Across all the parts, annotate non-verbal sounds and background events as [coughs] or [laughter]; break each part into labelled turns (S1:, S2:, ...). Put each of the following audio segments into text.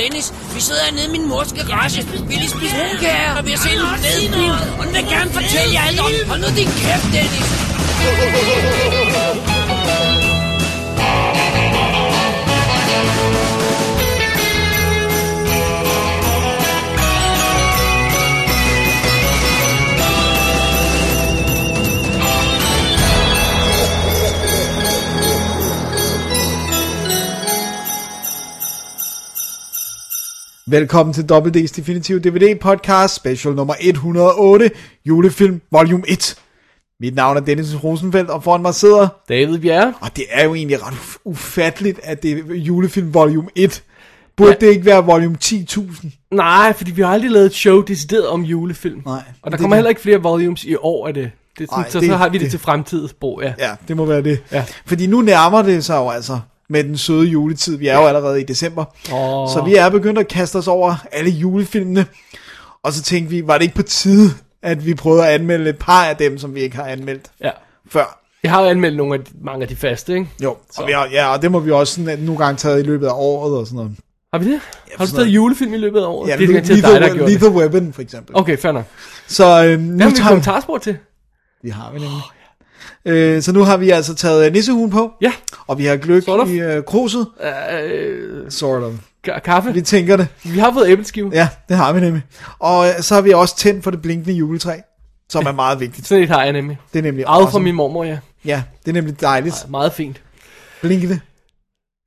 S1: Dennis. Vi sidder hernede i min mors garage. Vi lige spise brunkager, og vi har set en fed. Og den vil gerne fortælle jer alt om. Hold nu din kæft, Dennis. [laughs]
S2: Velkommen til WD's Definitive DVD Podcast, special nummer 108, julefilm volume 1. Mit navn er Dennis Rosenfeldt, og foran mig sidder,
S3: David Bjerre.
S2: og det er jo egentlig ret uf- ufatteligt, at det er julefilm volume 1. Burde
S3: Ja.
S2: det ikke være volume 10.000?
S3: Nej, fordi vi har aldrig lavet et show decideret om julefilm.
S2: Nej,
S3: Og der
S2: det-
S3: kommer heller ikke flere volumes i år af det. det, sådan,
S2: Nej,
S3: så,
S2: det-
S3: så har vi det,
S2: det-
S3: til fremtidens brug, ja.
S2: Ja, det må være det.
S3: Ja.
S2: Fordi nu nærmer det sig jo altså med den søde juletid. Vi er jo allerede i december.
S3: Åh.
S2: Så vi er begyndt at kaste os over alle julefilmene. Og så tænkte vi, var det ikke på tide, at vi prøvede at anmelde et par af dem, som vi ikke har anmeldt
S3: ja.
S2: før?
S3: Jeg har jo anmeldt nogle af de, mange af de faste, ikke?
S2: Jo,
S3: Så.
S2: og, vi har, ja, og det må vi også sådan, nogle gange taget i løbet af året og sådan noget.
S3: Har vi det? har du stadig julefilm i løbet af året?
S2: Ja,
S3: det er
S2: Lethal,
S3: dig, der det.
S2: Lethal Weapon for eksempel.
S3: Okay, fair nok.
S2: Så øh, nu
S3: Hvad har vi
S2: tager
S3: kommentarspor til?
S2: vi har vi nemlig. Øh, så nu har vi altså taget nissehuen på,
S3: Ja.
S2: og vi har gløk
S3: Sort of.
S2: i øh, kruset.
S3: Øh,
S2: Sort of.
S3: ka- kaffe.
S2: Vi tænker det.
S3: vi har fået æbleskive.
S2: Ja, det har vi nemlig. Og øh, så har vi også tændt for det blinkende juletræ, som er meget vigtigt. [laughs]
S3: Sådan et har jeg nemlig.
S2: Det er nemlig
S3: Arvet fra min mormor, ja.
S2: Ja, det er nemlig dejligt.
S3: Meget fint.
S2: Blinkende.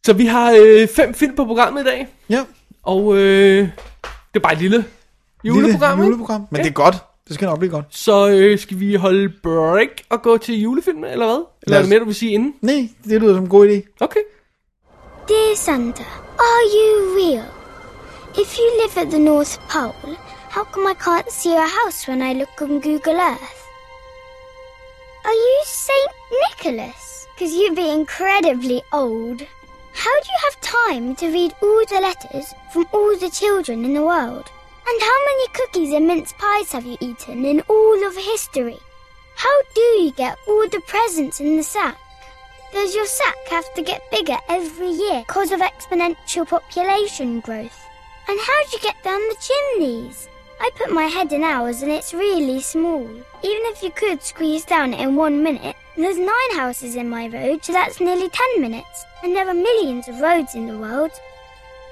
S3: Så vi har øh, fem film på programmet i dag.
S2: Ja,
S3: Og øh, det er bare et lille juleprogram,
S2: Lille
S3: ikke?
S2: juleprogram. Men
S3: Ja.
S2: det er godt. Det skal nok blive godt.
S3: Så øh, skal vi holde break og gå til julefilm, eller hvad? Eller
S2: Lad
S3: er det mere, du vil sige inden?
S2: Nej, det lyder som en god idé.
S3: Okay.
S4: Dear Santa, are you real? If you live at the North Pole, how come I can't see your house when I look on Google Earth? Are you Saint Nicholas? Because you'd be incredibly old. How do you have time to read all the letters from all the children in the world? And how many cookies and mince pies have you eaten in all of history? How do you get all the presents in the sack? Does your sack have to get bigger every year because of exponential population growth? And how do you get down the chimneys? I put my head in ours and it's really small. Even if you could squeeze down it in one minute, there's nine houses in my road, so that's nearly ten minutes. And there are millions of roads in the world.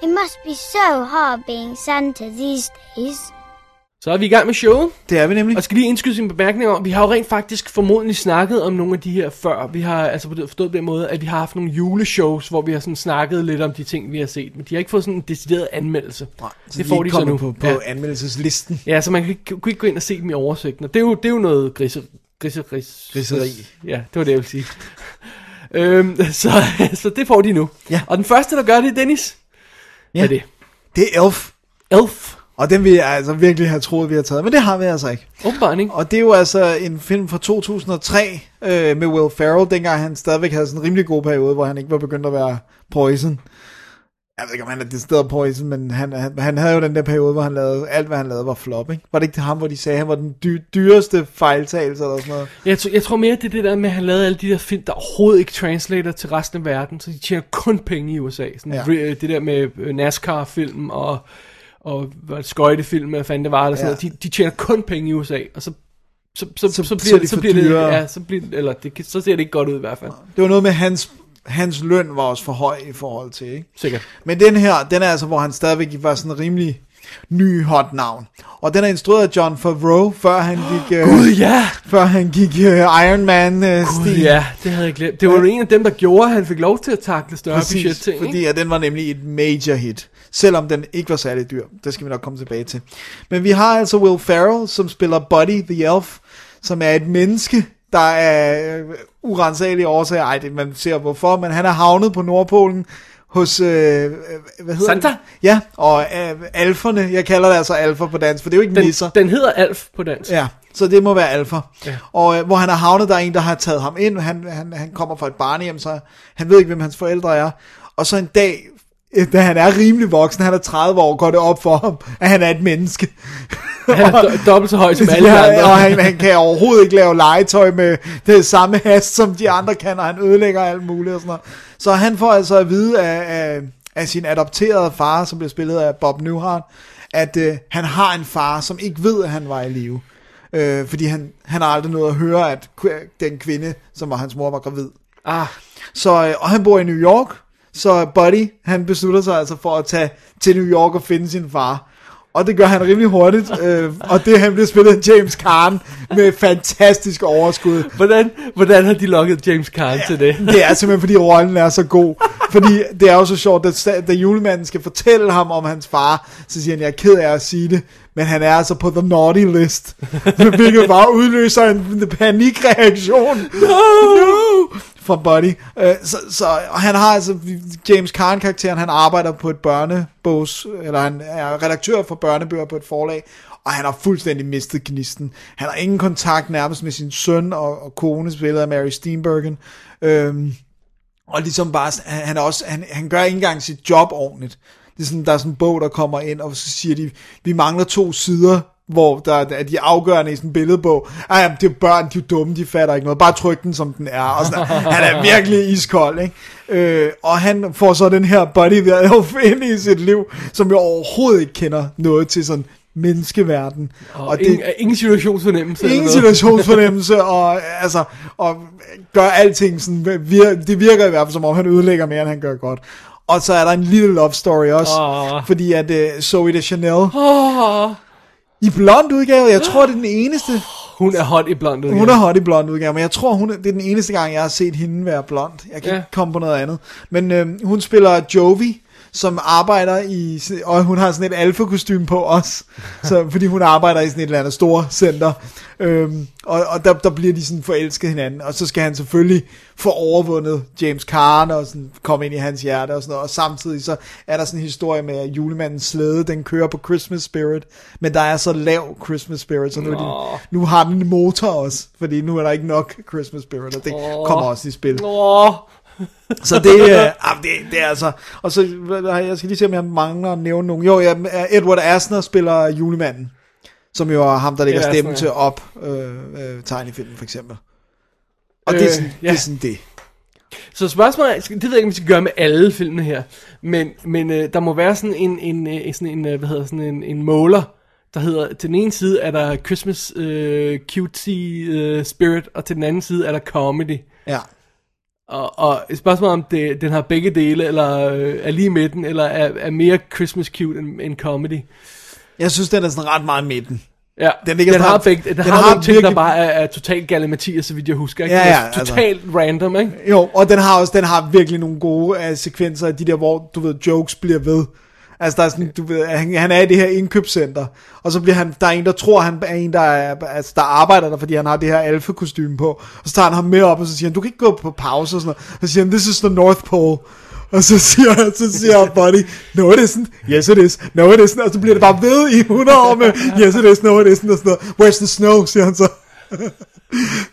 S4: It must be so hard being Santa these days.
S3: Så er vi i gang med showet.
S2: Det er vi nemlig.
S3: Og skal lige indskyde sin bemærkning om, vi har jo rent faktisk formodentlig snakket om nogle af de her før. Vi har altså forstået på den måde, at vi har haft nogle juleshows, hvor vi har sådan snakket lidt om de ting, vi har set. Men de har ikke fået sådan en decideret anmeldelse.
S2: Nej,
S3: det får de så nu.
S2: på, på
S3: ja.
S2: anmeldelseslisten.
S3: ja, så man kan ikke, kunne ikke gå ind og se dem i oversigten. Og det er jo, det er jo noget grise, grise,
S2: Griseri.
S3: Ja, det var det, jeg ville sige. [laughs] øhm, så, så det får de nu.
S2: Ja.
S3: Og den første, der gør det, er Dennis.
S2: Ja.
S3: Er det?
S2: Det er Elf.
S3: Elf.
S2: Og den vil jeg altså virkelig have troet, vi har taget. Men det har vi altså ikke.
S3: Åbenbart, ikke?
S2: Og det er jo altså en film fra 2003 øh, med Will Ferrell, dengang han stadigvæk havde sådan en rimelig god periode, hvor han ikke var begyndt at være poison. Jeg ved ikke, om han er sted poison, men han, han, han havde jo den der periode, hvor han lavede, alt hvad han lavede var flop, ikke? Var det ikke til ham, hvor de sagde, at han var den dy- dyreste fejltagelse eller sådan noget?
S3: Jeg, tror, jeg tror mere, det er det der med, at han lavede alle de der film, der overhovedet ikke translater til resten af verden, så de tjener kun penge i USA. Sådan,
S2: Ja.
S3: ja. Det der med øh, NASCAR-film og, og skøjtefilm, hvad fanden det var, eller sådan
S2: Ja.
S3: noget. De, de tjener kun penge i USA, og så, så, så,
S2: Så-
S3: så, så,
S2: så er
S3: bliver, så
S2: for
S3: bliver det, ja, så, bliver, eller det, så ser det ikke godt ud i hvert fald.
S2: Det var noget med, hans, hans løn var også for høj i forhold til, ikke?
S3: Sikkert.
S2: Men den her, den er altså, hvor han stadigvæk var sådan en rimelig ny hot navn. Og den er instrueret af John Favreau, før han gik, øh,
S3: Gud, ja!
S2: før han gik øh, Iron Man øh,
S3: Gud,
S2: stil.
S3: ja, det havde jeg glemt. Det var jo en af dem, der gjorde, at han fik lov til at takle større budget ting,
S2: fordi at den var nemlig et major hit. Selvom den ikke var særlig dyr. Det skal vi nok komme tilbage til. Men vi har altså Will Ferrell, som spiller Buddy the Elf, som er et menneske, der er øh, urensagelige årsager. Ej, det, man ser hvorfor, men han er havnet på Nordpolen hos, øh, øh, hvad hedder
S3: Santa?
S2: Det? Ja, og øh, alferne, jeg kalder det altså alfer på dansk, for det er jo ikke
S3: Den,
S2: nisser.
S3: den hedder Alf på dansk.
S2: Ja, så det må være alfa.
S3: Ja.
S2: Og øh, hvor han er havnet, der er en, der har taget ham ind. Han, han, han kommer fra et barnehjem, så han ved ikke, hvem hans forældre er. Og så en dag, da han er rimelig voksen, han er 30 år, går det op for ham, at han er et menneske. [laughs]
S3: Han er do- dobbelt så høj som [laughs] alle
S2: ja,
S3: andre.
S2: og han, han kan overhovedet ikke lave legetøj med det samme hast, som de andre kan, og han ødelægger alt muligt og sådan noget. Så han får altså at vide af, af, af sin adopterede far, som bliver spillet af Bob Newhart, at øh, han har en far, som ikke ved, at han var i live. Øh, fordi han, han har aldrig nået at høre, at den kvinde, som var hans mor, var gravid.
S3: Ah,
S2: Så, øh, og han bor i New York, så Buddy, han beslutter sig altså for at tage til New York og finde sin far. Og det gør han rimelig hurtigt, [laughs] øh, og det han bliver spillet af James Caan med fantastisk overskud.
S3: hvordan, hvordan har de lukket James Caan til det?
S2: Det er simpelthen fordi rollen er så god. Fordi det er jo så sjovt, at sta- da julemanden skal fortælle ham om hans far, så siger han, jeg er ked af at sige det, men han er altså på the naughty list. [laughs] Hvilket bare udløser en panikreaktion. No! no! Fra Buddy. Øh, så, så, og han har altså, James Caan-karakteren, han arbejder på et børnebogs, eller han er redaktør for børnebøger på et forlag, og han har fuldstændig mistet gnisten. Han har ingen kontakt nærmest med sin søn og, og kone, spillet af Mary Steenburgen. Øhm, og ligesom bare, han, han, er også, han, han gør ikke engang sit job ordentligt. Det er sådan, der er sådan en bog, der kommer ind, og så siger de, vi mangler to sider, hvor der er de afgørende i sådan en billedbog. Ej, jamen, det er børn, de er dumme, de fatter ikke noget. Bare tryk den, som den er. Og sådan, [laughs] han er virkelig iskold, ikke? Øh, og han får så den her buddy der ind i sit liv, som jo overhovedet ikke kender noget til sådan menneskeverden.
S3: Og, og ingen, ingen situationsfornemmelse.
S2: Ingen situationsfornemmelse, [laughs] og, altså, og gør alting sådan, vir, det virker i hvert fald som om, han ødelægger mere, end han gør godt. Og så er der en lille love story også,
S3: Åh.
S2: fordi at uh, Zoe de Chanel,
S3: Åh,
S2: i blond udgave, jeg tror, det er den eneste,
S3: hun er hot i blond udgave.
S2: hun er hot i blond udgave, men jeg tror, hun er, det er den eneste gang, jeg har set hende være blond. Jeg kan
S3: Ja.
S2: ikke komme på noget andet. Men øh, hun spiller Jovi, som arbejder i, og hun har sådan et alfa-kostume på også, så, [laughs] fordi hun arbejder i sådan et eller andet store center, øhm, og, og der, der bliver de sådan forelsket hinanden, og så skal han selvfølgelig få overvundet James Caan, og sådan komme ind i hans hjerte og sådan noget, og samtidig så er der sådan en historie med, at julemandens slæde, den kører på Christmas Spirit, men der er så lav Christmas Spirit, så nu, de, nu har den en motor også, fordi nu er der ikke nok Christmas Spirit, og det kommer også i spil.
S3: Åh,
S2: Så det, øh, [laughs] ah, det, det er altså... Og så, jeg skal lige se, om jeg mangler at nævne nogen. Jo, ja, Edward Asner spiller julemanden, som jo er ham, der lægger stemmen
S3: ja.
S2: til op øh, øh, tegnefilmen, for eksempel. Og det, er
S3: Øh,
S2: sådan,
S3: ja.
S2: det er sådan det.
S3: Så spørgsmålet er, det ved jeg ikke, om vi skal gøre med alle filmene her, men, men øh, der må være sådan en, en, øh, sådan en, øh, hvad hedder, sådan en, en måler, der hedder, til den ene side er der Christmas øh, cutie øh, spirit, og til den anden side er der comedy.
S2: Ja.
S3: Og, og et spørgsmål om det, den har begge dele, eller øh, er lige midten, eller er, er mere Christmas cute end, end comedy.
S2: Jeg synes, den er sådan ret meget midten.
S3: Ja,
S2: Den ligger
S3: den har, begge, den,
S2: den
S3: har,
S2: har
S3: nogle ting, der
S2: virkelig-
S3: bare er, er totalt galimatier, så vidt jeg husker. Ikke?
S2: Ja,
S3: Det er
S2: ja, altså.
S3: Totalt random, ikke?
S2: Jo, og den har også den har virkelig nogle gode uh, sekvenser af de der, hvor, du ved, jokes bliver ved. Altså, der er sådan, du ved, han, han er i det her indkøbscenter, og så bliver han, der er en, der tror, han er en, der, er, altså, der arbejder der, fordi han har det her alfa kostume på, og så tager han ham med op, og så siger han, du kan ikke gå på pause og sådan noget. Og så siger han, this is the North Pole. Og så siger, han- så siger Buddy, no it isn't, yes it is, no it isn't, og så bliver det bare ved i 100 år med, yes it is, no it isn't, og sådan noget. Where's the snow, siger han så.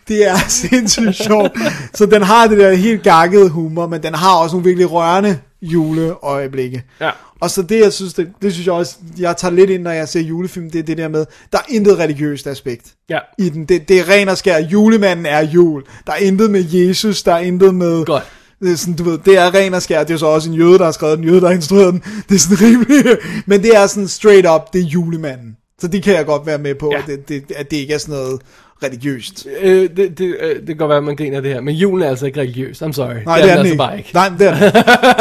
S2: Det er [laughs] sindssygt sjovt. Så den har det der helt gakkede humor, men den har også nogle virkelig rørende juleøjeblikke.
S3: Ja.
S2: Og så det, jeg synes, det, det synes jeg også, jeg tager lidt ind, når jeg ser julefilm, det er det der med, der er intet religiøst aspekt
S3: Ja.
S2: i den. Det, det er ren og skær, julemanden er jul. Der er intet med Jesus, der er intet med...
S3: Godt.
S2: Det er, sådan, du ved, det er ren og skær, det er så også en jøde, der har skrevet den, en jøde, der har instrueret den. Det er sådan rimelig, [laughs] men det er sådan straight up, det er julemanden. Så det kan jeg godt være med på,
S3: ja.
S2: at, det, det, at det ikke er sådan noget religiøst.
S3: Øh, det, det, øh, det kan godt være, at man griner af det her, men julen er altså ikke religiøs. I'm sorry.
S2: Nej, det er, den
S3: altså
S2: ikke.
S3: bare ikke.
S2: Nej, det er den.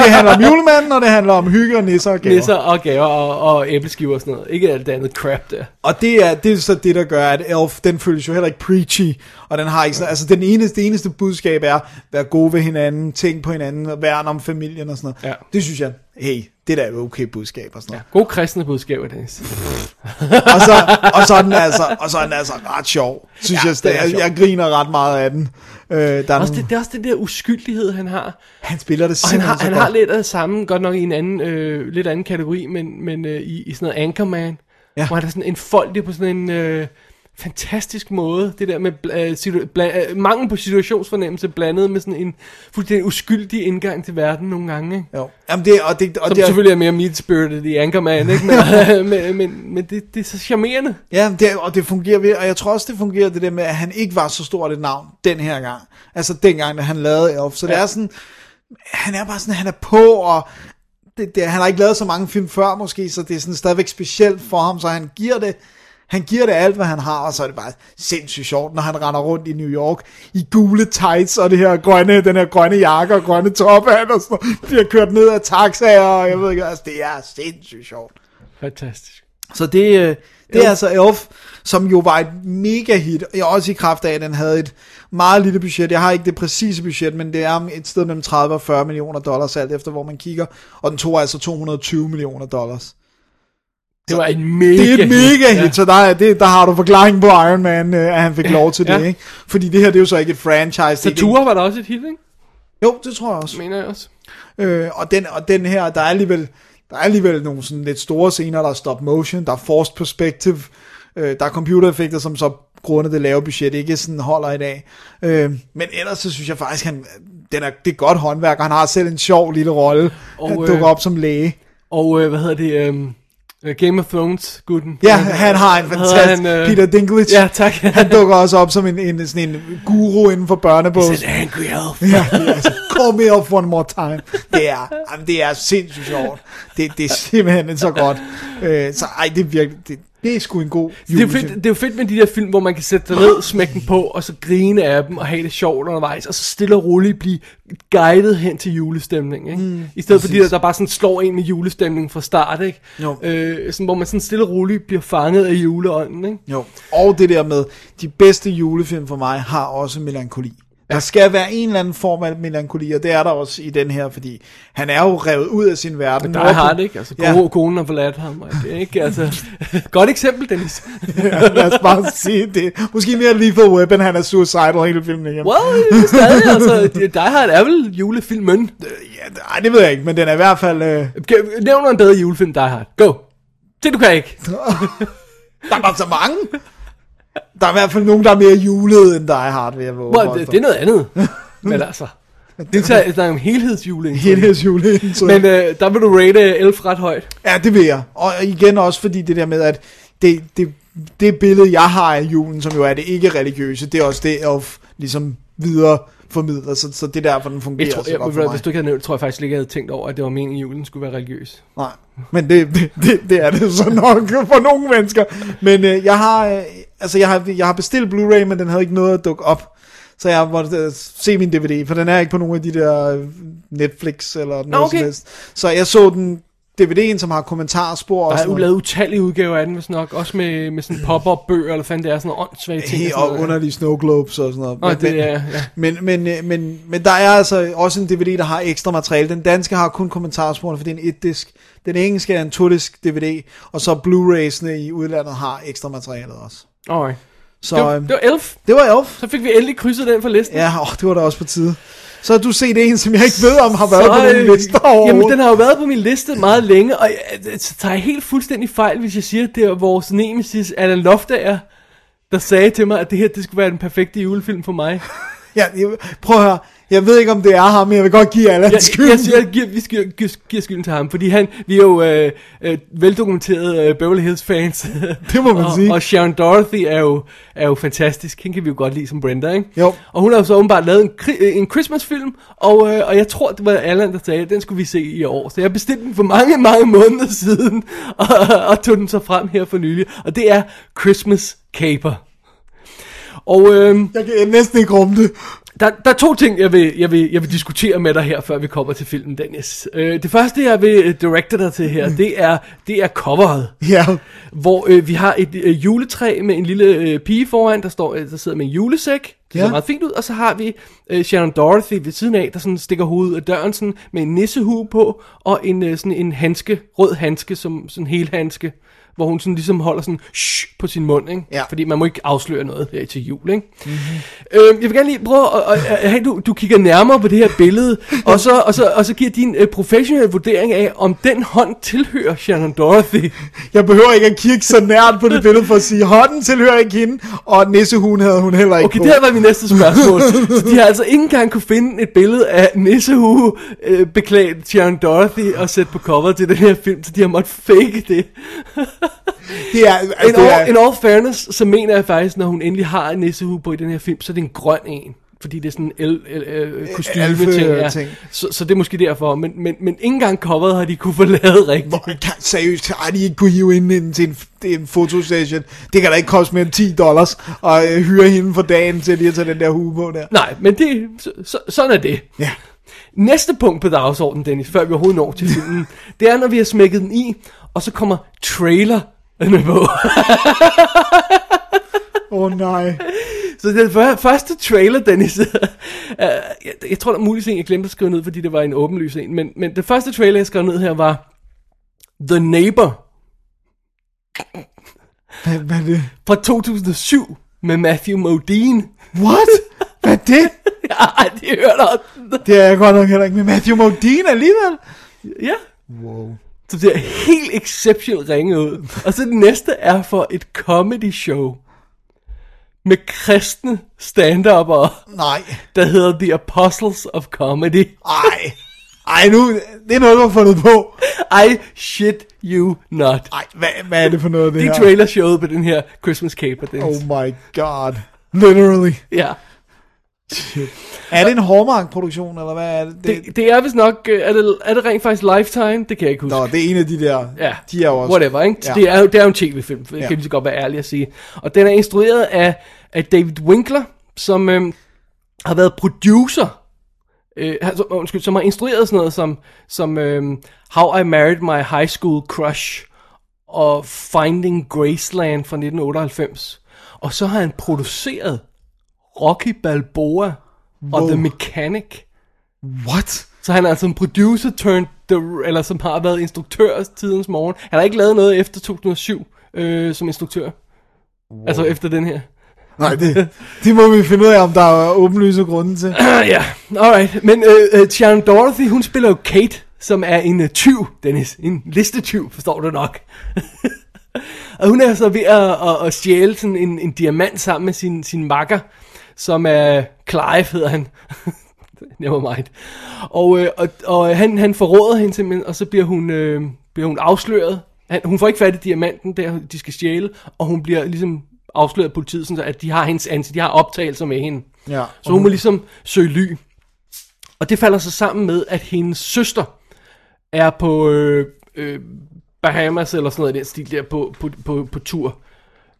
S2: Det handler om julemanden, og det handler om hygge og nisser og gaver.
S3: Nisser og gaver og, og æbleskiver og sådan noget. Ikke alt det andet crap der.
S2: Og det er, det er så det, der gør, at Elf, den føles jo heller ikke preachy, og den har ikke sådan, altså den eneste, det eneste budskab er, vær gode ved hinanden, tænk på hinanden, og værn om familien og sådan noget.
S3: Ja.
S2: Det synes jeg, hey, det der er okay budskab og sådan
S3: Ja.
S2: noget.
S3: God kristne budskaber, Dennis. [laughs]
S2: Og, så, og, så er den altså, og så er den altså ret sjov, synes
S3: Ja,
S2: jeg,
S3: er
S2: jeg, jeg, griner ret meget af den. Øh, der er
S3: Også
S2: nogle,
S3: det, det er også den der uskyldighed, han har.
S2: han spiller det
S3: Og han har, han
S2: godt.
S3: har lidt af det samme, godt nok i en anden, øh, lidt anden kategori, men, men øh, i, i sådan noget Anchorman, ja.
S2: Ja.
S3: hvor han er sådan en folk på sådan en øh, fantastisk måde. Det der med øh, situ- bla- øh, mangel på situationsfornemmelse blandet med sådan en fuldstændig uskyldig indgang til verden nogle gange. Ikke?
S2: Jo. Jamen det, og det, og
S3: Som
S2: det er,
S3: selvfølgelig er mere meat-spirited i Anchorman, ikke? Men, [laughs] men, men, men det, det er så charmerende.
S2: Ja, det, og det fungerer ved, og jeg tror også, det fungerer det der med, at han ikke var så stort et navn den her gang. Altså dengang, da han lavede Elf. Så ja. det er sådan, han er bare sådan, han er på, og det, det, han har ikke lavet så mange film før måske, så det er sådan stadigvæk specielt for ham, så han giver det, han giver det alt, hvad han har, og så er det bare sindssygt sjovt, når han render rundt i New York i gule tights og det her grønne, den her grønne jakke og grønne tophat og sådan noget. bliver kørt ned af taxaer, og jeg ved ikke, altså det er sindssygt sjovt.
S3: Fantastisk.
S2: Så det, øh, det er altså Elf, som jo var et mega hit, og også i kraft af, at den havde et meget lille budget. Jeg har ikke det præcise budget, men det er et sted mellem 30 og 40 millioner dollars, alt efter hvor man kigger. Og den tog altså 220 millioner dollars.
S3: Det var en mega
S2: Det er et mega hit,
S3: Ja.
S2: så der, er, det, der har du forklaringen på Iron Man, øh, at han fik lov til
S3: Ja.
S2: det, ikke? Fordi det her, det er jo så ikke et franchise.
S3: Satura var der også et hit, ikke?
S2: Jo, det tror jeg også.
S3: Mener jeg også.
S2: Øh, og, den, og den her, der er alligevel, der er alligevel nogle sådan lidt store scener, der er stop motion, der er forced perspective, øh, der er computereffekter, som så grundet det lave budget ikke sådan holder i dag. Øh, men ellers så synes jeg faktisk, han, den er, det er godt håndværk, og han har selv en sjov lille rolle.
S3: Og,
S2: han
S3: øh,
S2: dukker op som læge.
S3: Og øh, hvad hedder det? Um, Game of Thrones, gutten.
S2: Ja, han har en fantastisk...
S3: han, øh,
S2: Peter Dinklage.
S3: Ja, tak. [laughs]
S2: Han dukker også op som en, en, sådan en guru inden for børnebog.
S3: An angry elf.
S2: Ja, [laughs] altså, call me up one more time. Det er, jamen, det er sindssygt sjovt. Det, det er simpelthen så godt. Øh, så ej, det er virkelig, det, det er sgu en god
S3: Det er, fedt, det er jo fedt med de der film, hvor man kan sætte sig ned, smække den på, og så grine af dem, og have det sjovt undervejs, og så stille og roligt blive guidet hen til julestemning, ikke? Mm, I stedet for de der, der bare sådan slår ind med julestemning fra start, ikke?
S2: Jo.
S3: Øh, sådan, hvor man sådan stille og roligt bliver fanget af juleånden, ikke?
S2: Jo. Og det der med, de bedste julefilm for mig har også melankoli. Der skal være en eller anden form af melankoli, og det er der også i den her, fordi han er jo revet ud af sin verden.
S3: Der har det, ikke? Altså,
S2: Ja.
S3: ja. konen har forladt ham, og det er ikke, altså... [laughs] Godt eksempel, Dennis.
S2: Ja, lad os bare sige det. Måske mere Lethal Weapon, han er suicidal hele filmen igennem.
S3: Well, er stadig, altså, Die Hard er vel julefilmen.
S2: Ja, ej, det ved jeg ikke, men den er i hvert fald... Øh,
S3: Nævn mig en bedre julefilm, Die Hard. Go. Det du kan ikke. [laughs]
S2: der var så mange. [laughs] Der er i hvert fald nogen, der er mere julet end Die Hard, vil jeg våge.
S3: Well, det, det er noget andet. [laughs] Men altså, det er, der er en helhedsjuling.
S2: Helhedsjulen.
S3: Men øh, der vil du rate Elf ret højt.
S2: Ja, det vil jeg. Og igen også fordi det der med, at det, det, det billede, jeg har af julen, som jo er det ikke religiøse, det er også det, Elf ligesom videre formidler. Så, så det er derfor, den fungerer
S3: Jeg tror,
S2: så
S3: jeg,
S2: godt for mig.
S3: hvis du ikke havde nævnt, tror jeg faktisk ikke, jeg havde tænkt over, at det var meningen, at julen skulle være religiøs.
S2: Nej, men det, det, det, det er det så nok [laughs] for nogle mennesker. Men øh, jeg har øh, altså jeg har, jeg har bestilt Blu-ray, men den havde ikke noget at dukke op. Så jeg måtte øh, se min DVD, for den er ikke på nogen af de der øh, Netflix eller noget
S3: okay.
S2: som helst. Så jeg så den DVD'en, som har kommentarspor
S3: Der er jo
S2: noget.
S3: lavet utallige udgaver af den, hvis nok. Også med, med sådan pop-up bøger, eller fanden det er, sådan nogle åndssvage ting.
S2: Helt
S3: og
S2: og
S3: noget.
S2: underlige snow globes og sådan noget.
S3: Nå, det er, ja.
S2: men, men, øh, men, men der er altså også en DVD, der har ekstra materiale. Den danske har kun kommentarsporene, for det er en et-disk. Den engelske er en to-disk DVD, og så Blu-rays'ene i udlandet har ekstra materialet også.
S3: Alright.
S2: Så
S3: Det, var,
S2: øhm,
S3: det var Elf.
S2: det var Elf.
S3: Så fik vi endelig krydset den fra listen.
S2: Ja, åh, det var da også på tide. Så har du set en, som jeg ikke ved om har været
S3: Så,
S2: på
S3: øh,
S2: lister overhovedet.
S3: Jamen, den har jo været på min liste meget længe, og jeg, så tager jeg helt fuldstændig fejl, hvis jeg siger, at det er vores nemesis, Alan Loftager, der sagde til mig, at det her, det skulle være den perfekte julefilm for mig. [laughs]
S2: Ja, prøv at høre. Jeg ved ikke, om det er ham, men jeg vil godt give alle
S3: Jeg,
S2: hans skyld.
S3: jeg, siger, jeg giver, vi skal, giver, giver skylden til ham, fordi han, vi er jo øh, øh, veldokumenterede øh, Beverly Hills fans. [laughs]
S2: Det må man
S3: og,
S2: sige.
S3: Og Sharon Dorothy er jo, er jo fantastisk. Hende kan vi jo godt lide som Brenda, ikke?
S2: Jo.
S3: Og hun har jo så åbenbart lavet en, øh, en Christmas-film, og, øh, og jeg tror, det var Allan, der sagde, den skulle vi se i år. Så jeg bestilte den for mange, mange måneder siden, [laughs] og, og tog den så frem her for nylig. Og det er Christmas Caper. Og øh,
S2: Jeg kan næsten ikke rumme det.
S3: Der, der er to ting, jeg vil, jeg, vil, jeg vil diskutere med dig her, før vi kommer til filmen, Dennis. Øh, det første, jeg vil øh, directe dig til her, det er, det er coveret.
S2: Ja,
S3: Hvor øh, vi har et øh, juletræ med en lille øh, pige foran, der, står, øh, der sidder med en julesæk. Det ser
S2: Ja.
S3: meget fint ud. Og så har vi øh, Sharon Dorothy ved siden af, der sådan stikker hovedet af døren sådan, med en nissehue på, og en, øh, sådan en handske, rød handske, som sådan en hel handske, hvor hun sådan ligesom holder sådan shh på sin mund, ikke?
S2: Ja.
S3: Fordi man må ikke afsløre noget her til jul, ikke? Mm-hmm. Øh, jeg vil gerne lige prøve at, at, at, at du, du kigger nærmere på det her billede, [laughs] og så, og så, og så giver din øh, professionelle vurdering af, om den hånd tilhører Sharon Dorothy.
S2: jeg behøver ikke at kigge så nært på det billede for at sige, hånden tilhører ikke hende, og nissehuen havde hun heller ikke
S3: Okay,
S2: på.
S3: det her var min næste spørgsmål. Så de har altså ikke engang kunne finde et billede af nissehue øh, beklædt Sharon Dorothy og sætte på cover til den her film, så de har måttet fake det.
S2: Det er, [laughs] altså,
S3: In
S2: det
S3: all, in
S2: er,
S3: all fairness, så mener jeg faktisk, når hun endelig har en nissehue på i den her film, så er det en grøn en. fordi det er sådan en el, el, el, kostyme
S2: Alfe-
S3: ting, ja.
S2: ting.
S3: Så, så det er måske derfor, men, men, men ikke engang coveret har de kunne få lavet rigtigt.
S2: Hvor, kan, seriøst, har de ikke kunne hive ind, ind til en, en fotosession? Det kan da ikke koste mere end 10 dollars og øh, hyre hende for dagen til lige at tage den der hue på der.
S3: Nej, men det, så, så, sådan er det.
S2: Ja.
S3: Næste punkt på dagsordenen, Dennis, før vi overhovedet når til filmen, [laughs] det er, når vi har smækket den i, og så kommer trailer på. [laughs]
S2: Åh oh, nej.
S3: Så den før- første trailer, Dennis, uh, [laughs] jeg, jeg tror, der er muligvis en, jeg glemte at skrive ned, fordi det var en åbenlys en, men, men det første trailer, jeg skrev ned her, var The Neighbor
S2: Hvad, hvad er det?
S3: fra 2007 med Matthew Modine.
S2: What? Hvad er det?
S3: Jeg har aldrig hørt om
S2: Det er jeg godt nok heller ikke med Matthew Modine alligevel.
S3: Ja,
S2: Wow.
S3: så det er helt exceptionelt ringe ud. Og så det næste er for et comedy show med kristne stand
S2: Nej.
S3: der hedder The Apostles of Comedy.
S2: Ej. Ej, nu, det er noget, du har fundet på.
S3: I shit you not.
S2: Ej, hvad, hvad er det for noget, det,
S3: Det er
S2: her?
S3: trailershowet på den her Christmas caper. Den.
S2: Oh my god. Literally.
S3: Ja, [laughs]
S2: Er det en Hallmark-produktion, eller hvad er det?
S3: det, det er vist nok, øh, er det, er det rent faktisk Lifetime? Det kan jeg ikke huske.
S2: Nå, det er en af de der.
S3: Ja,
S2: De er også...
S3: whatever, ikke?
S2: Ja.
S3: Det, er, jo- det er jo en tv-film, det
S2: Ja.
S3: kan vi så godt være ærlige at sige. Og den er instrueret af, af David Winkler, som øhm, har været producer, øh, altså, undskyld, som har instrueret sådan noget som, som øhm, How I Married My High School Crush og Finding Graceland fra 1998. Og så har han produceret Rocky Balboa og
S2: Wow.
S3: The Mechanic.
S2: What?
S3: Så han er altså en producer turned, the, eller som har været instruktør tidens morgen. Han har ikke lavet noget efter 2007 øh, som instruktør. Wow. Altså efter den her.
S2: Nej, det, det må vi finde ud af, om der er åbenlyse grunde til. [clears throat]
S3: Ja, alright. Men øh, øh, Sharon Dorothy, hun spiller jo Kate, som er en uh, tyv, Dennis. En listetyv, forstår du nok. [laughs] og hun er så ved at, at, at stjæle sådan en, en diamant sammen med sin, sin makker, som er Clive, hedder han. [laughs] Never mind. Og, øh, og, og han, han forråder hende simpelthen, og så bliver hun, øh, bliver hun afsløret. Han, hun får ikke fat i diamanten, der de skal stjæle, og hun bliver ligesom afsløret af politiet, sådan, så at de har hendes ansigt, de har optagelser med hende.
S2: Ja.
S3: Så hun må ligesom søge ly. Og det falder så sammen med, at hendes søster er på øh, øh, Bahamas eller sådan noget i den stil der på, på, på, på tur.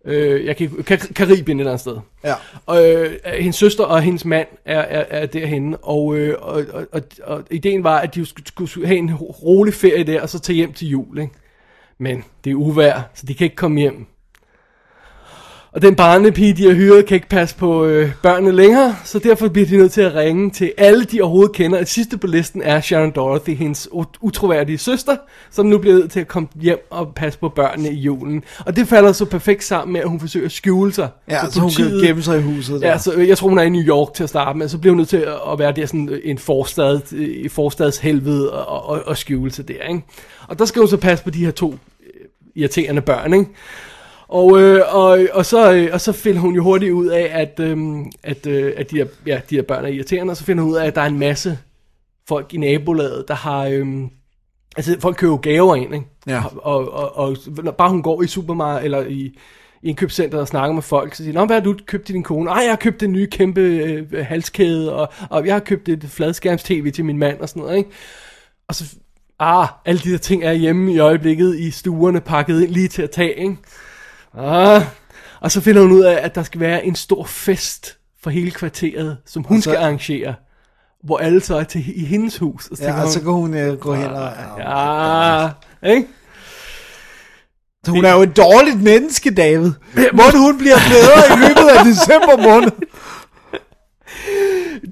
S3: Øh, jeg kan, Kar- Karibien et eller andet sted.
S2: Ja.
S3: Og øh, hendes søster og hendes mand er, er, er derhenne, og, øh, og, og, og, og ideen var, at de skulle, skulle have en rolig ferie der, og så tage hjem til jul, ikke? Men det er uvær, så de kan ikke komme hjem. Og den barnepige, de har hyret, kan ikke passe på øh, børnene længere, så derfor bliver de nødt til at ringe til alle, de overhovedet kender. Det sidste på listen er Sharon Dorothy, hendes ut- utroværdige søster, som nu bliver nødt til at komme hjem og passe på børnene i julen. Og det falder så perfekt sammen med, at hun forsøger at skjule sig.
S2: Ja, så hun kan gemme sig i huset der.
S3: Ja, så øh, jeg tror, hun er i New York til at starte med, så bliver hun nødt til at være der sådan øh, en forstad, i forstadshelvede og, og, og skjule sig der, ikke? Og der skal hun så passe på de her to øh, irriterende børn, ikke? Og, øh, og, og, så, øh, og så finder hun jo hurtigt ud af, at, øh, at, øh, at de, her, ja, de her børn er irriterende, og så finder hun ud af, at der er en masse folk i nabolaget, der har... Øh, altså, folk køber gaver ind, ikke?
S2: Ja.
S3: Og, og, og, når bare hun går i supermarked, eller i, i indkøbscenter og snakker med folk, så siger de, Nå, hvad har du købt til din kone? Ej, jeg har købt en ny kæmpe øh, halskæde, og, og jeg har købt et fladskærms-tv til min mand, og sådan noget, ikke? Og så, ah, alle de der ting er hjemme i øjeblikket i stuerne, pakket ind lige til at tage, ikke? Ah, og så finder hun ud af, at der skal være en stor fest for hele kvarteret, som hun
S2: så-
S3: skal arrangere, hvor alle så er til i hendes hus. Og så,
S2: Ja, og så kan hun øh, gå hen og...
S3: ja, ikke?
S2: Så hun er jo et dårligt menneske, David. [clears throat] Måtte hun bliver bedre i løbet af december måned.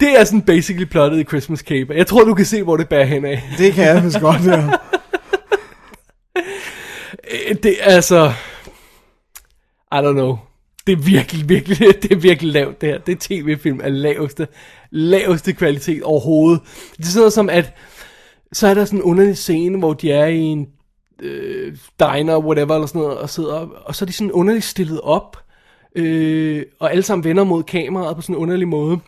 S3: Det er sådan basically plottet i Christmas Caper. Jeg tror, du kan se, hvor det bærer hen af.
S2: Det kan jeg vist godt, ja. [laughs]
S3: Det er altså... I don't know. Det er virkelig, virkelig, [laughs] det er virkelig lavt det her. Det er tv-film af laveste, laveste kvalitet overhovedet. Det er sådan noget som, at så er der sådan en underlig scene, hvor de er i en øh, diner, whatever, eller sådan noget, og sidder, og så er de sådan underligt stillet op, øh, og alle sammen vender mod kameraet på sådan en underlig måde.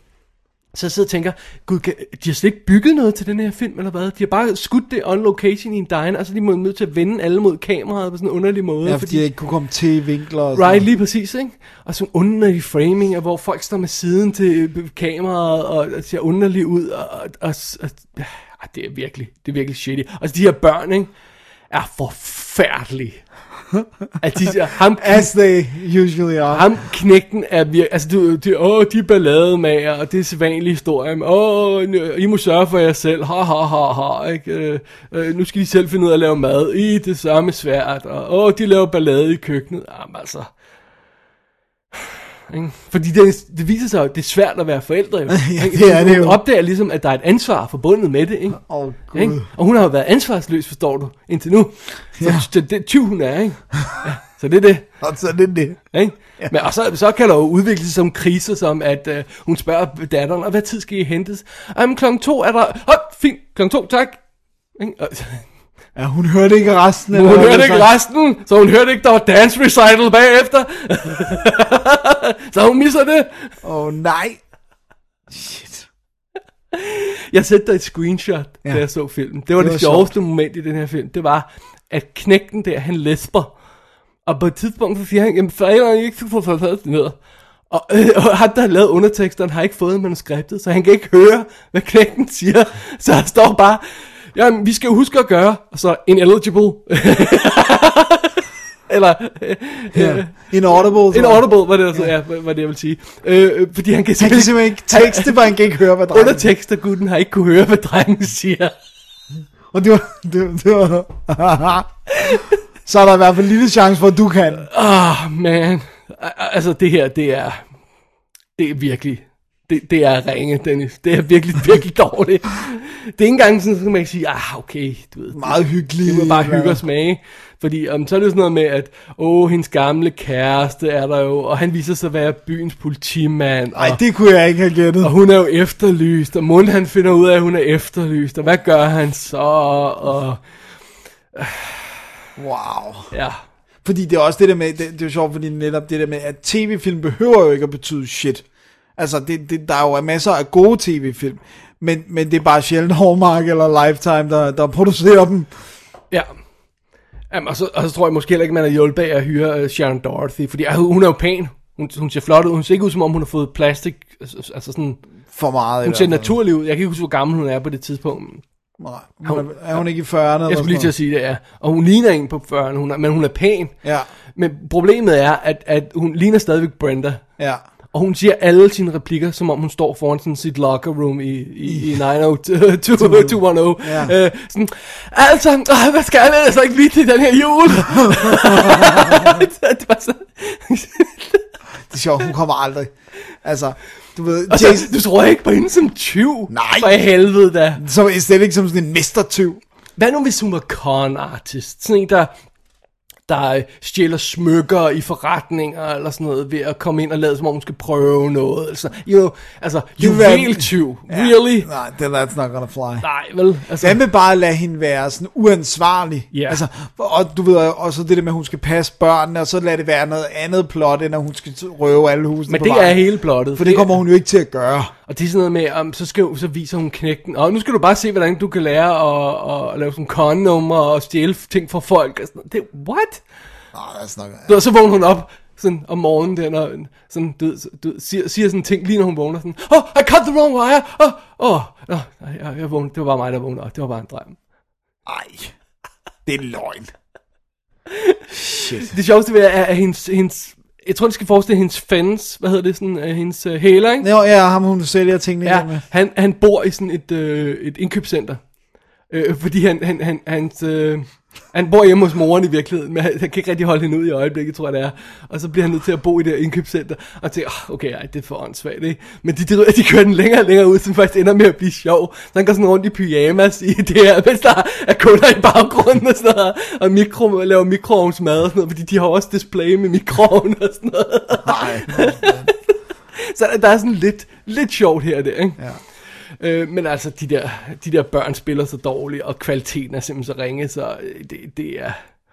S3: Så jeg sidder og tænker, gud, kan- de har slet ikke bygget noget til den her film, eller hvad? De har bare skudt det on location i en diner, og så er de må- nødt til at vende alle mod kameraet på sådan en underlig måde.
S2: Ja, fordi jeg ikke kunne komme til vinkler og sådan
S3: Right, lige præcis, ikke? Og sådan underlige framing, hvor folk står med siden til øh, kameraet, og, og ser underligt ud, og, og, og, og det er virkelig, det er virkelig shitty. Og de her børn, ikke, er forfærdelige. At de, der- ham,
S2: As they usually are.
S3: ham knægten er virkelig, altså du, de, åh, de er ballademager, og det er sædvanlig historie, men, åh, I må sørge for jer selv, ha, ha, ha, ha, ikke? Øh, øh, nu skal de selv finde ud af at lave mad, I, det samme svært, og åh, de laver ballade i køkkenet, jamen altså, ikke? Fordi det, det viser sig at det er svært at være forældre, jo. [laughs]
S2: Ja,
S3: ikke?
S2: det er det
S3: Hun
S2: jo.
S3: opdager ligesom, at der er et ansvar forbundet med det, ikke?
S2: Åh, Gud.
S3: Ikke? Og hun har jo været ansvarsløs, forstår du, indtil nu. Så
S2: Ja.
S3: det, det er tyv, hun er, ikke? Ja, så det er det.
S2: Og så er det det.
S3: Ikke? Ja. Men, og så, så kan der jo udvikle sig som kriser, som at øh, hun spørger datteren, og hvad tid skal I hentes? Jamen klokken to er der, hop, fint, klokken to, tak. Ikke? Og,
S2: Ja, hun hørte ikke resten. eller
S3: hun
S2: hvad
S3: hørte ikke resten, så hun hørte ikke, der var dance recital bagefter. [laughs] så hun misser det.
S2: Åh, oh, nej. Shit.
S3: Jeg sendte dig et screenshot, ja. Da jeg så filmen. Det var det,
S2: Det var
S3: sjoveste moment i den her film. Det var, at knægten der, han lesber. Og på et tidspunkt, så siger han, jamen forældrene ikke få forfadet det ned. Og, øh, og han, der har lavet underteksterne, har ikke fået manuskriptet, så han kan ikke høre, hvad knægten siger. Så der står bare, jamen vi skal jo huske at gøre, og så ineligible. [laughs] Eller,
S2: Ja.
S3: øh,
S2: Inaudible.
S3: inaudible, var det, altså, ja. hvad, hvad det jeg vil sige. Øh, fordi han kan
S2: Han kan simpelthen ikke tekste, for han kan ikke høre, hvad drengen
S3: Undertekster, gutten har ikke kunne høre, hvad drengen siger.
S2: Og det var... Det, det var [laughs] så er der i hvert fald en lille chance for, at du kan.
S3: Ah, oh, man. Al- Altså, det her, det er... Det er virkelig... Det, det er ringe, Dennis. Det er virkelig, [laughs] virkelig dårligt. Det er ikke engang sådan, så man kan sige, ah, okay, du ved.
S2: Meget hyggeligt.
S3: Det var bare hygge og smage. Fordi um, så er det sådan noget med, at åh, hendes gamle kæreste er der jo, og han viser sig at være byens politimand.
S2: Nej, det kunne jeg ikke have gættet.
S3: og hun er jo efterlyst, og Mund han finder ud af, at hun er efterlyst, og hvad gør han så? Og
S2: Wow.
S3: ja,
S2: Fordi det er også det der med, det, det er jo sjovt, fordi netop det der med, at tv-film behøver jo ikke at betyde shit. Altså, det, det, der er jo masser af gode tv-film, men, men det er bare sjældent Hallmark eller Lifetime, der, der producerer dem.
S3: Ja. Jamen, og, så, og så tror jeg måske heller ikke, man er hjulpet af at hyre uh, Sharon Dorothy, fordi uh, hun er jo pæn. Hun, hun ser flot ud. Hun ser ikke ud, som om hun har fået plastik. Altså, altså sådan,
S2: For meget
S3: hun ser naturlig ud. Jeg kan ikke huske, hvor gammel hun er på det tidspunkt.
S2: Nej, hun er, er hun ikke i 40'erne? eller
S3: Jeg skulle lige til
S2: sådan
S3: at sige det, ja. Og hun ligner en på 40'erne, hun er, men hun er pæn.
S2: noget?
S3: Men problemet er, at, at hun ligner stadigvæk Brenda.
S2: Ja, ja.
S3: Og hun siger alle sine replikker, som om hun står foran sådan sit locker room i, i, i 90210.
S2: Ja.
S3: Øh, sådan, altså, øh, hvad skal jeg altså ikke blive til den her jul? [laughs] det var så...
S2: Det er sjovt, hun kommer aldrig. Altså, du ved, Jason,
S3: du tror ikke på hende som tyv?
S2: Nej.
S3: For i helvede da.
S2: som er slet ikke som sådan en mestertyv.
S3: Hvad nu hvis hun var con artist? Sådan en, der, der øh, stjæler smykker i forretninger eller sådan noget ved at komme ind og lade som om hun skal prøve noget. Altså, know, altså
S2: vil
S3: juveltyv. Really?
S2: Nej, det that's not gonna fly.
S3: Nej, vel? Altså,
S2: Hvad med bare at lade hende være sådan uansvarlig?
S3: Ja.
S2: Altså, og du ved, og så det der med, at hun skal passe børnene, og så lade det være noget andet plot, end at hun skal røve alle husene
S3: men
S2: på
S3: det er
S2: vejen.
S3: hele plottet.
S2: For det kommer hun jo ikke til at gøre.
S3: Og det er sådan noget med, um, så, skal, så viser hun knægten, og nu skal du bare se, hvordan du kan lære at, at lave sådan con-nummer og stjæle ting fra folk. Og sådan, noget. det, what?
S2: Nej, that's not
S3: Og så vågner hun op sådan om morgenen der, når, sådan, du, du siger, siger sådan ting, lige når hun vågner, sådan, oh, I cut the wrong wire, oh, oh, oh jeg, jeg vågnede, det var bare mig, der vågnede, det var bare en drøm.
S2: Ej, det er løgn. [laughs] Shit.
S3: Det sjoveste ved er, at hendes, hendes jeg tror, det skal forestille hendes fans, hvad hedder det, sådan, uh, hendes uh, hæler, ikke?
S2: Jo, ja, ham hun sælger tingene
S3: Ja,
S2: ja. med.
S3: han, han bor i sådan et, øh, et indkøbscenter. Øh, fordi han, han, han, hans, øh, han bor hjemme hos moren i virkeligheden, men han, han kan ikke rigtig holde hende ud i øjeblikket, tror jeg det er. Og så bliver han nødt til at bo i det her indkøbscenter. Og tænker, oh, okay, ej, det er for åndssvagt, ikke? Men de, de, de kører den længere og længere ud, så den faktisk ender med at blive sjov. Så han går sådan rundt i pyjamas i det her, mens der er kunder i baggrunden og sådan noget. Og mikro, laver mikroovnsmad og sådan noget, fordi de har også display med mikroovn og sådan noget.
S2: Nej. [laughs]
S3: Så der, der er sådan lidt, lidt sjovt her og der, ikke?
S2: Ja.
S3: Øh, men altså, de der, de der børn spiller så dårligt, og kvaliteten er simpelthen så ringe, så øh, det, det er...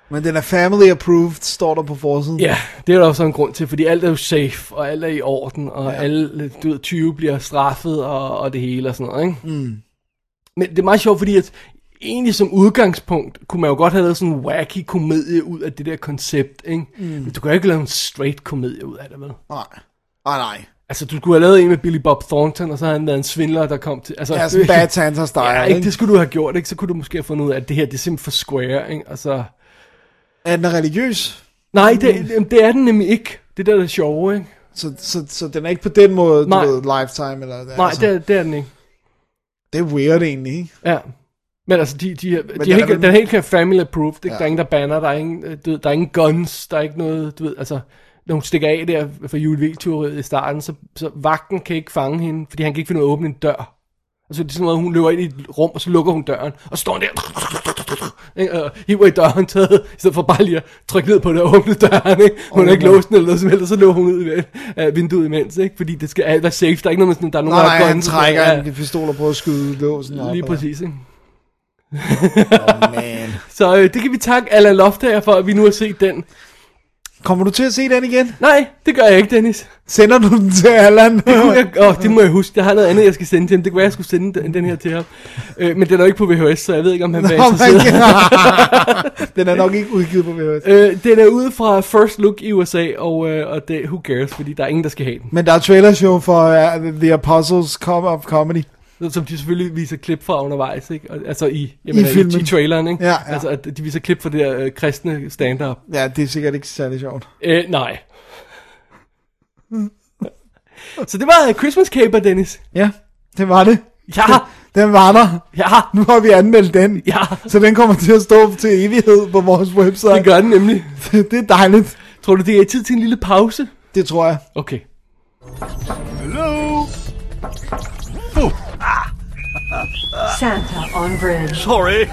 S2: Men den er family approved, står der på forsiden.
S3: Ja, det er der også en grund til, fordi alt er jo safe, og alt er i orden, og ja. alle du ved, 20 bliver straffet, og, og det hele og sådan noget, ikke? Mm. Men det er meget sjovt, fordi at egentlig som udgangspunkt, kunne man jo godt have lavet sådan en wacky komedie ud af det der koncept, ikke? Mm. Men du kan jo ikke lave en straight komedie ud af det, vel?
S2: Nej. Nej, nej.
S3: Altså, du skulle have lavet en med Billy Bob Thornton, og så havde han været en svindler, der kom til... Altså,
S2: Ja, sådan Bad Santa style,
S3: Ja,
S2: ikke?
S3: Det skulle du have gjort, ikke? Så kunne du måske have fundet ud af, at det her, det er simpelthen for square, ikke? Altså...
S2: Er den religiøs?
S3: Nej, det, det er den nemlig ikke. Det der er det sjove, ikke?
S2: Så, så, så den er ikke på den måde,
S3: Nej.
S2: du ved, lifetime, eller...
S3: Nej,
S2: altså,
S3: det, er, det er den ikke.
S2: det er weird egentlig, ikke?
S3: Ja. Men altså, de, de, de,
S2: den
S3: de
S2: er
S3: helt, den er helt family approved. Ikke?
S2: Ja.
S3: Ja. Der er ingen, der banner, der er ingen, øh, du ved, der er ingen guns, der er ikke noget, du ved, altså, når hun stikker af der for juleviltyveriet i starten, så, så vagten kan ikke fange hende, fordi han kan ikke finde ud af at åbne en dør. Altså, det er sådan noget, hun løber ind i et rum, og så lukker hun døren, og står der, og hiver i dørhåndtaget, i stedet for bare lige at trykke ned på det og åbne døren, ikke? Hun har ikke låst den eller noget som helst, og så løber hun ud af af vinduet imens, ikke? Fordi det skal alt være safe, der er ikke noget med sådan, der er nogen,
S2: Nej,
S3: der
S2: han trækker
S3: ja,
S2: en pistol og prøver at skyde låsen op.
S3: Lige præcis, ikke?
S2: Oh, man. [laughs]
S3: Så øh, det kan vi takke Alan Loftager for, at vi nu har set den.
S2: Kommer du til at se den igen?
S3: Nej, det gør jeg ikke, Dennis.
S2: Sender du den til Allan?
S3: Det, kunne jeg, åh, det må jeg huske. Jeg har noget andet, jeg skal sende til ham. Det kunne være, jeg skulle sende den, den her til ham. Øh, men den er jo ikke på VHS, så jeg ved ikke, om han
S2: Nå,
S3: interesseret. [laughs]
S2: den er nok ikke udgivet på VHS.
S3: øh, den er ude fra First Look i USA, og, øh, og det, who cares, fordi der er ingen, der skal have den.
S2: Men der er trailershow for uh, The Apostles of Comedy.
S3: Som de selvfølgelig viser klip fra undervejs, ikke? Og, altså i, jeg mener, i,
S2: filmen.
S3: i traileren, ikke?
S2: Ja, ja.
S3: Altså, at de viser klip fra det der øh, kristne stand-up.
S2: Ja, det er sikkert ikke særlig sjovt.
S3: Øh, nej. Så det var øh, Christmas Caper, Dennis.
S2: Ja, det var det.
S3: Ja,
S2: Den var der.
S3: ja,
S2: Nu har vi anmeldt den.
S3: ja.
S2: Så den kommer til at stå til evighed på vores website.
S3: Det gør den nemlig. [laughs]
S2: det er dejligt.
S3: Tror du, det er tid til en lille pause?
S2: Det tror jeg.
S3: Okay.
S5: Hello?
S6: Santa on bridge.
S5: Sorry.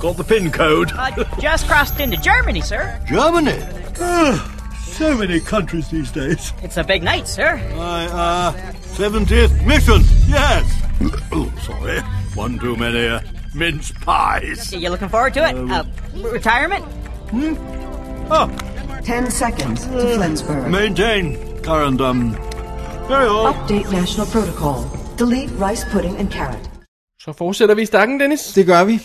S5: Got the pin code.
S7: Uh, just crossed into Germany, sir.
S5: Germany. So many countries these days.
S7: It's a big night, sir.
S5: My, uh, 70th mission. Yes. [coughs] oh, sorry. One too many, uh, mince pies.
S7: You looking forward to it? Uh, retirement?
S5: Oh,
S6: Ten seconds to Flensburg.
S5: maintain current, um, carry on.
S6: Update national protocol. Delete rice pudding and carrot.
S3: Så fortsætter vi i stakken, Dennis.
S2: Det gør vi.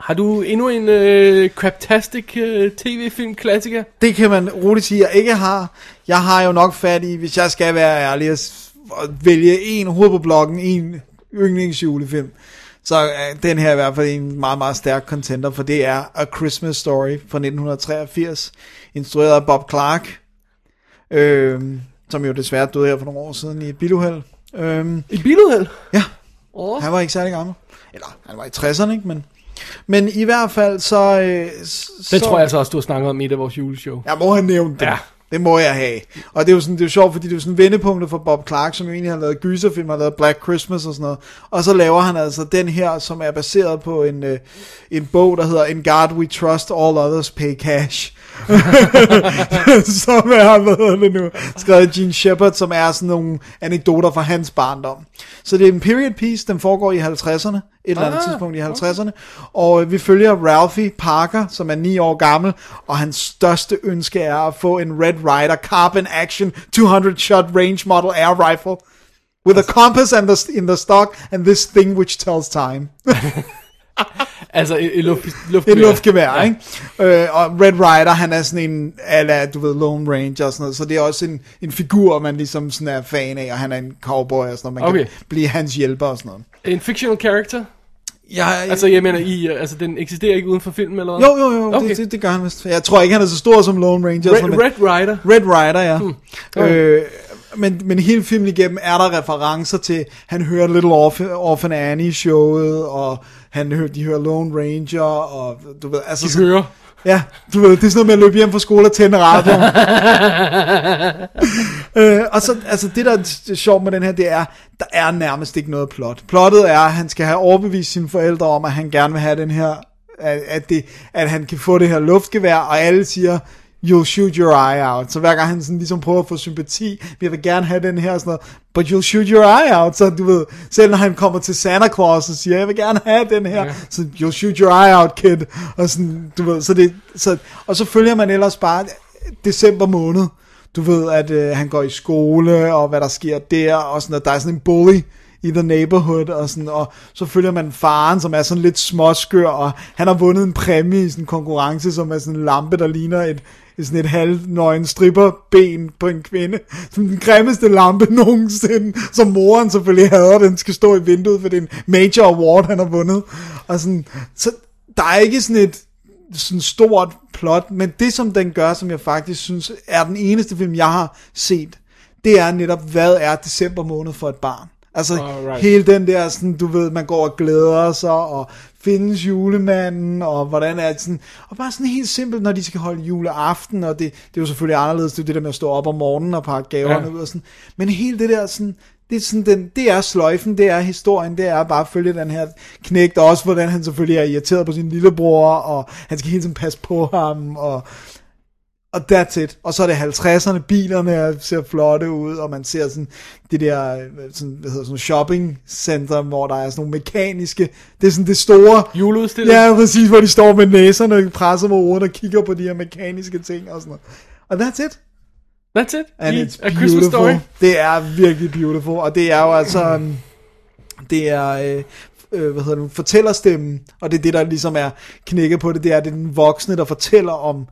S3: Har du endnu en øh, craptastic øh, tv-film-klassiker?
S2: Det kan man roligt sige, jeg ikke har. Jeg har jo nok fat i, hvis jeg skal være ærlig, at at vælge en hoved på blokken, en yndlingsjulefilm. Så er den her i hvert fald en meget, meget stærk contender, for det er A Christmas Story fra 1983, instrueret af Bob Clark, øh, som jo desværre døde her for nogle år siden i et biluheld. Øh,
S3: Et biluheld?
S2: ja,
S3: Åh.
S2: han var ikke særlig gammel. Eller, han var i 60'erne, ikke? Men, men i hvert fald, så... Øh, så,
S3: tror jeg altså også, du har snakket om i et af vores juleshow.
S2: Jeg må have nævnt det.
S3: Ja.
S2: Det må jeg have. Og det er jo sådan, det er jo sjovt, fordi det er jo sådan vendepunktet for Bob Clark, som jo egentlig har lavet gyserfilm, har lavet Black Christmas og sådan noget. Og så laver han altså den her, som er baseret på en, øh, en bog, der hedder In God We Trust, All Others Pay Cash. [laughs] som er, hvad hedder det nu, skrevet Gene Shepard, som er sådan nogle anekdoter fra hans barndom. Så det er en period piece, den foregår i 50'erne, et eller andet
S3: Ah,
S2: tidspunkt i 50'erne, og øh, vi følger Ralphie Parker, som er 9 år gammel, og hans største ønske er at få en Red Ryder Carbon Action 200 Shot Range Model Air Rifle, with a compass and the, in the stock, and this thing which tells time. [laughs] [laughs]
S3: Altså, et, et luft, luft,
S2: Et luftgevær, ja. ikke? Øh, og Red Rider, han er sådan en, ala, du ved, Lone Ranger og sådan noget, så det er også en, en figur, man ligesom sådan er fan af, og han er en cowboy og sådan noget, man
S3: Okay.
S2: kan blive hans hjælper og sådan noget.
S3: En fictional character?
S2: Ja,
S3: Altså, jeg mener, i, øh, altså, den eksisterer ikke uden for filmen, eller hvad?
S2: jo, jo, jo, okay. Det, det, det, gør han vist. Jeg tror ikke, han er så stor som Lone Ranger.
S3: Red,
S2: sådan, men-
S3: Red Rider.
S2: Red Rider, ja. Hmm.
S3: Okay.
S2: Øh, men, men hele filmen igennem er der referencer til, han hører Little Orphan, Orphan Annie showet, og han hører, de hører Lone Ranger, og du ved, altså...
S3: De
S2: sådan-
S3: hører.
S2: Ja, du ved, det er sådan noget med at løbe hjem fra skole og tænde radioen. [laughs] øh, og så, altså det der er sjovt med den her, det er, der er nærmest ikke noget plot. Plottet er, at han skal have overbevist sine forældre om, at han gerne vil have den her, at, at, det, at han kan få det her luftgevær, og alle siger, you'll shoot your eye out. Så hver gang han sådan ligesom prøver at få sympati, jeg vil gerne have den her og sådan noget, but you'll shoot your eye out. Så du ved, selv når han kommer til Santa Claus og siger, jeg vil gerne have den her,
S3: Ja.
S2: så you'll shoot your eye out, kid. Og sådan, du ved, så det, så, og så følger man ellers bare december måned. Du ved, at øh, han går i skole, og hvad der sker der, og sådan, at der er sådan en bully i the neighborhood, og, sådan, og så følger man faren, som er sådan lidt småskør, og han har vundet en præmie i sådan en konkurrence, som er sådan en lampe, der ligner et sådan et halvnøgen stripperben på en kvinde. Som den grimmeste lampe [laughs] nogensinde, som moren selvfølgelig hader, den skal stå i vinduet, for det er en major award, han har vundet. Og sådan, så der er ikke sådan et sådan stort plot, men det som den gør, som jeg faktisk synes er den eneste film, jeg har set, det er netop, hvad er december måned for et barn? Altså
S3: Alright.
S2: hele den der, sådan, du ved, man går og glæder sig, og findes julemanden, og hvordan er det sådan, og bare sådan helt simpelt, når de skal holde juleaften, og det, det er jo selvfølgelig anderledes, det er det der med at stå op om morgenen og pakke gaverne
S3: Ja.
S2: ud og sådan, men hele det der sådan, det er, sådan den, det er sløjfen, det er historien, det er bare at følge den her knægt, og også hvordan han selvfølgelig er irriteret på sin lillebror, og han skal hele tiden passe på ham, og, og that's it. Og så er det 50'erne, bilerne ser flotte ud, og man ser sådan det der øh, sådan, hvad hedder, sådan shopping center, hvor der er sådan nogle mekaniske, det er sådan det store,
S3: Juleudstilling.
S2: Ja, præcis, hvor de står med næserne presset mod uden og kigger på de her mekaniske ting og sådan noget. Og that's it.
S3: That's it.
S2: And
S3: I
S2: it's
S3: A Christmas
S2: beautiful.
S3: Story.
S2: Det er virkelig beautiful, og det er jo altså, um, det er, øh, øh, hvad hedder det, fortællerstemmen, og det er det, der ligesom er knækket på det, det er, det er den voksne, der fortæller om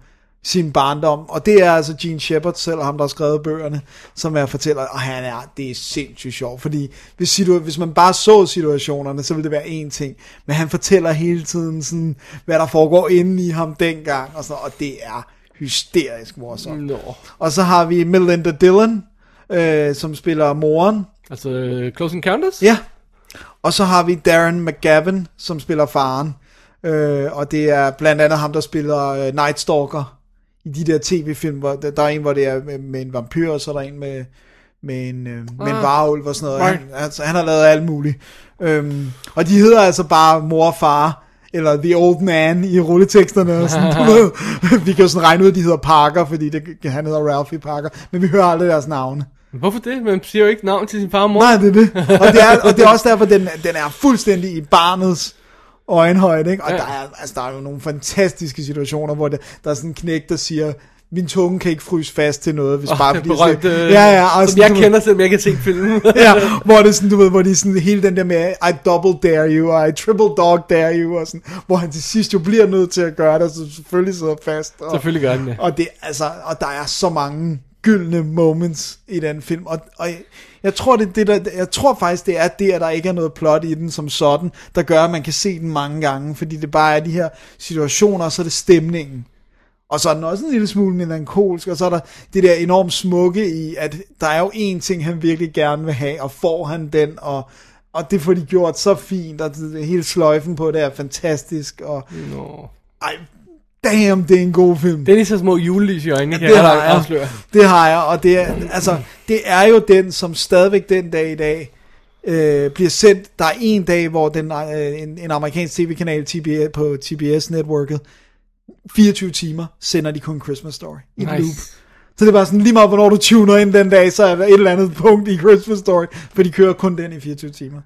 S2: sin barndom, og det er altså Gene Shepard selv, ham der har skrevet bøgerne, som er fortæller, og han er, det er sindssygt sjovt, fordi hvis, situa- hvis man bare så situationerne, så ville det være en ting, men han fortæller hele tiden sådan, hvad der foregår inde i ham dengang, og, sådan, og det er hysterisk morsomt.
S3: Nå.
S2: Og så har vi Melinda Dillon, øh, som spiller moren.
S3: Altså, øh, Close Encounters?
S2: Ja. Og så har vi Darren McGavin, som spiller faren. Øh, og det er blandt andet ham, der spiller øh, Night Stalker i de der tv-film, hvor der, der er en, hvor det er med, med en vampyr, og så er der en med, med en, øh, med en
S3: Ah.
S2: varulv og sådan noget. Han, altså, han har lavet alt muligt. Øhm, og de hedder altså bare mor og far, eller The Old Man i rulleteksterne og sådan, du [laughs] ved. Vi kan jo sådan regne ud, at de hedder Parker, fordi det, han hedder Ralphie Parker, men vi hører aldrig deres navne.
S3: Hvorfor det? Man siger jo ikke navn til sin far og mor.
S2: Nej, det er det. Og det er, og det er [laughs] også derfor, den, den er fuldstændig i barnets øjenhøjde, ikke? Og
S3: Ja.
S2: ja. der, er, altså, der er jo nogle fantastiske situationer, hvor det, der er sådan en knæk, der siger, min tunge kan ikke fryse fast til noget, hvis
S3: Oh,
S2: bare
S3: det
S2: fordi... jeg skal- ja, ja, og
S3: som
S2: sådan,
S3: jeg
S2: du
S3: kender, selvom jeg har set filmen. [laughs]
S2: ja, [laughs] hvor det er sådan, du ved, hvor de sådan, hele den der med, I double dare you, og I triple dog dare you, og sådan, hvor han til sidst jo bliver nødt til at gøre det, så selvfølgelig sidder fast. Og,
S3: Selvfølgelig gør den det.
S2: og det, altså, og der er så mange gyldne moments i den film, og, og jeg, tror, det, det der, jeg tror faktisk, det er det, at der ikke er noget plot i den som sådan, der gør, at man kan se den mange gange, fordi det bare er de her situationer, og så er det stemningen. Og så er den også en lille smule melankolsk, og så er der det der enormt smukke i, at der er jo en ting, han virkelig gerne vil have, og får han den, og, og det får de gjort så fint, og det, hele sløjfen på det er fantastisk, og
S3: Nå.
S2: ej, damn, det er en god film.
S3: Det er lige så små julelys i øjnene, kan
S2: det
S3: jeg
S2: har jeg.
S3: afsløre.
S2: Det har jeg, og det er, altså, det er jo den, som stadigvæk den dag i dag øh, bliver sendt. Der er en dag, hvor den, øh, en, en amerikansk tv-kanal TBS, på TBS-networket, 24 timer, sender de kun Christmas Story i nice. loop. Så det er bare sådan, lige meget hvornår du tuner ind den dag, så er der et eller andet punkt i Christmas Story, for de kører kun den i 24 timer.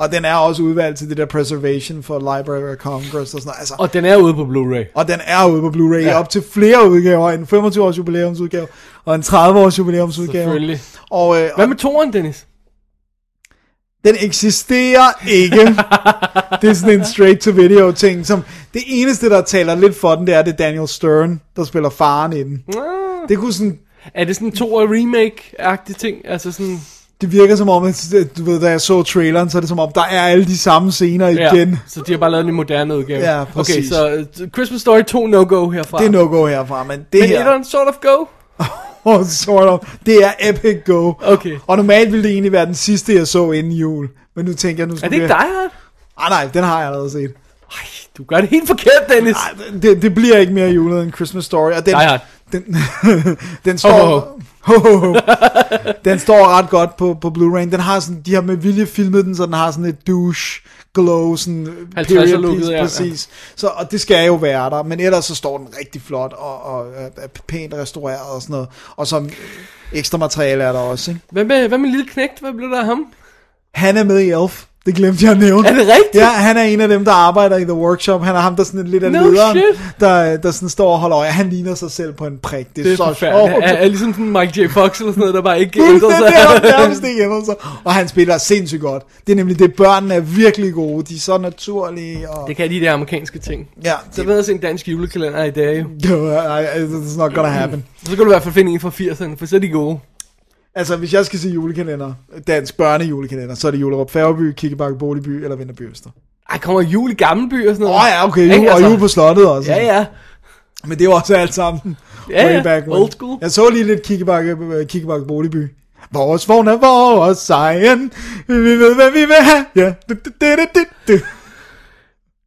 S2: Og den er også udvalgt til det der Preservation for Library of Congress og sådan noget. Altså,
S3: Og den er ude på Blu-ray.
S2: og den er ude på Blu-ray
S3: Ja.
S2: op til flere udgaver. En 25 års jubilæumsudgave og en 30 års jubilæumsudgave.
S3: Selvfølgelig.
S2: Og, øh,
S3: Hvad med toren, Dennis?
S2: den eksisterer ikke. det er sådan en straight to video ting. Som det eneste, der taler lidt for den, det er det Daniel Stern, der spiller faren i den.
S3: Ah.
S2: Det kunne sådan...
S3: Er det sådan en to remake-agtig ting? Altså sådan...
S2: Det virker som om, at du ved, da jeg så traileren, så er det som om, der er alle de samme scener igen.
S3: Ja, så de har bare lavet en moderne udgave.
S2: Ja,
S3: Okay,
S2: præcis.
S3: så uh, Christmas Story 2 no-go herfra.
S2: Det er no-go herfra, men det
S3: Men
S2: her...
S3: etteren sort of go? [laughs]
S2: Oh, sort of. Det er epic go.
S3: Okay.
S2: Og normalt ville det egentlig være den sidste, jeg så inden jul. Men nu tænker jeg, nu
S3: Er
S2: skal
S3: det ikke
S2: vi...
S3: Die Hard?
S2: Ah, nej, den har jeg allerede set.
S3: Du gør det helt forkert, Dennis.
S2: Ej, det, det bliver ikke mere julet end Christmas Story. Og den,
S3: Nej, nej.
S2: Den, [laughs] den står... Ho, ho, ho. den står ret godt på, på Blu-ray. Den har sådan, de har med vilje filmet den, så den har sådan et douche glow, sådan
S3: 50'er
S2: period
S3: looket, ja.
S2: præcis. Så, og det skal jo være der, men ellers så står den rigtig flot og, og er pænt restaureret og sådan noget. Og som ekstra materiale er der også, ikke?
S3: Hvad med, hvad med lille knægt? Hvad blev der af ham?
S2: Han er med i Elf. Det glemte jeg at nævne.
S3: Er det rigtigt?
S2: Ja, han er en af dem, der arbejder i The Workshop. Han er ham, der sådan lidt af
S3: No
S2: lederen,
S3: shit.
S2: der, der sådan står og holder øje. Han ligner sig selv på en prik. Det er,
S3: Det er
S2: så
S3: forfærdeligt.
S2: sjovt.
S3: Er, er ligesom sådan Mike J. Fox eller sådan noget, der bare ikke
S2: det,
S3: ændrer
S2: det,
S3: sig.
S2: det er nærmest ikke sig. Og han spiller sindssygt godt. Det er nemlig det, børnene er virkelig gode. De er så naturlige. Og...
S3: Det kan de der amerikanske ting.
S2: Ja,
S3: Så ved jeg se en dansk julekalender i dag jo.
S2: It's not gonna happen.
S3: Så kan du i hvert fald finde en fra 80'erne, for så er de gode.
S2: Altså, hvis jeg skal sige julekalender, dansk børnejulekalender, så er det Julerup Færgeby, Kikkebakke Boligby eller Vinterby Øster.
S3: Ej, kommer jul i Gammelby og sådan
S2: Åh
S3: noget?
S2: oh, ja, okay, jul, og
S3: altså?
S2: jul på slottet også.
S3: Ja, ja.
S2: Men det er jo også alt sammen.
S3: Ja,
S2: way back when.
S3: Old school.
S2: Jeg så lige lidt Kikkebakke, øh, Kikkebakke Boligby. Vores vogn er vores sejren. Vi ved, hvad vi vil have. Ja. Du, du, du, du, du.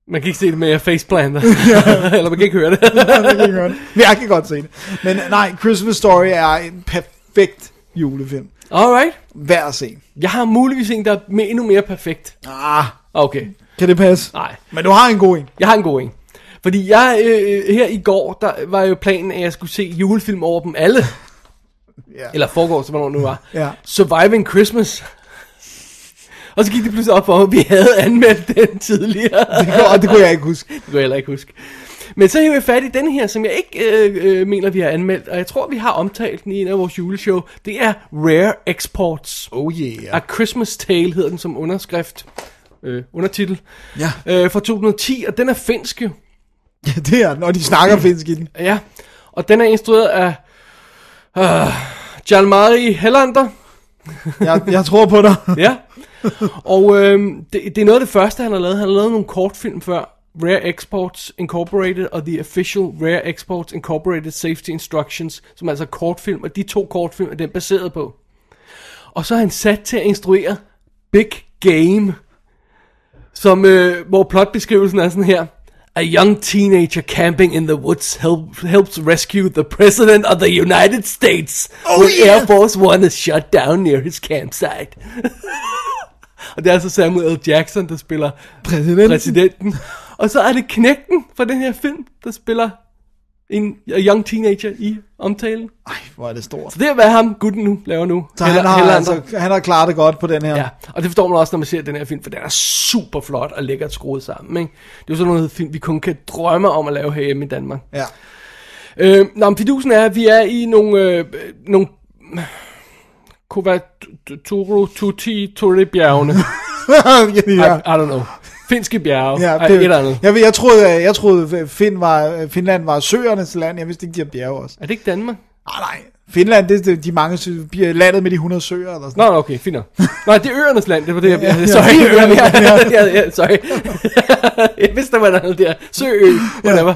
S3: Man kan ikke se det med faceplanter. [laughs] [laughs] Eller man kan ikke høre det. [laughs]
S2: Jeg kan ikke høre det. Jeg kan godt se det. Men nej, Christmas Story er en perfekt julefilm.
S3: Alright.
S2: Værd at se.
S3: Jeg har muligvis en, der er endnu mere perfekt.
S2: Ah,
S3: Okay.
S2: kan det passe?
S3: Nej.
S2: Men du har en god en.
S3: Jeg har en god en. Fordi jeg, øh, her i går, der var jo planen, at jeg skulle se julefilm over dem alle. [laughs]
S2: Ja.
S3: Eller foregår, så hvornår det nu var.
S2: Ja.
S3: Surviving Christmas. Og så gik det pludselig op for mig, at vi havde anmeldt den tidligere.
S2: Det, kunne, og det kunne jeg ikke huske.
S3: Det kunne jeg heller ikke huske. Men så hæver jeg fat i den her, som jeg ikke øh, øh, mener, vi har anmeldt. Og jeg tror, vi har omtalt den i en af vores juleshow. Det er Rare Exports.
S2: Oh yeah.
S3: A Christmas Tale hedder den som underskrift. Øh, undertitel.
S2: Ja.
S3: Øh, fra 2010, og den er finsk jo. [laughs]
S2: Ja, det er den. Og de snakker [clears throat] finsk i den.
S3: Ja, og den er instrueret af uh, Jalmari Hellander. [laughs]
S2: Jeg, jeg tror på dig. [laughs]
S3: Ja. Og øhm, det, det er noget af det første, han har lavet. Han har lavet nogle kortfilm før. Rare Exports Incorporated og The Official Rare Exports Incorporated Safety Instructions, som er altså kortfilm, og de to kortfilm er den baseret på. Og så er han sat til at instruere Big Game, som, øh, hvor plotbeskrivelsen er sådan her. A young teenager camping in the woods help, helps rescue the president of the United States oh, when
S2: yeah.
S3: Air Force One is shut down near his campsite. [laughs] og det er altså Samuel L. Jackson, der spiller
S2: Præsidenten.
S3: præsidenten. Og så er det knægten fra den her film, der spiller en young teenager i omtalen.
S2: Ej, hvor er det stort.
S3: Så det er, hvad ham gutten nu laver nu.
S2: Så han har, altså, han har klaret det godt på den her.
S3: Ja, og det forstår man også, når man ser den her film, for den er super flot og lækkert skruet sammen. Ikke? Det er jo sådan noget film, vi kun kan drømme om at lave herhjemme i Danmark.
S2: ja.
S3: Øh, nå, men fidusen er, at vi er i nogle, øh, nogle Kovaturu Tuti Tore bjergene. [laughs]
S2: ja.
S3: I, I don't know. Finske bjerge.
S2: Ja,
S3: Ej,
S2: det,
S3: et eller andet.
S2: jeg, jeg troede, jeg troede Finn var, Finland var søernes land. Jeg vidste ikke, de har bjerge også.
S3: Er det ikke Danmark?
S2: Nej, nej. Finland, det er de mange landet med de 100 søer. Eller sådan.
S3: Nå, okay, fint. Nej, det er øernes land, det var det, jeg...
S2: Ja, ja, [laughs]
S3: sorry,
S2: øernes land, ja.
S3: ja, ja, sorry. [laughs] jeg vidste, der var noget der. Søø, whatever.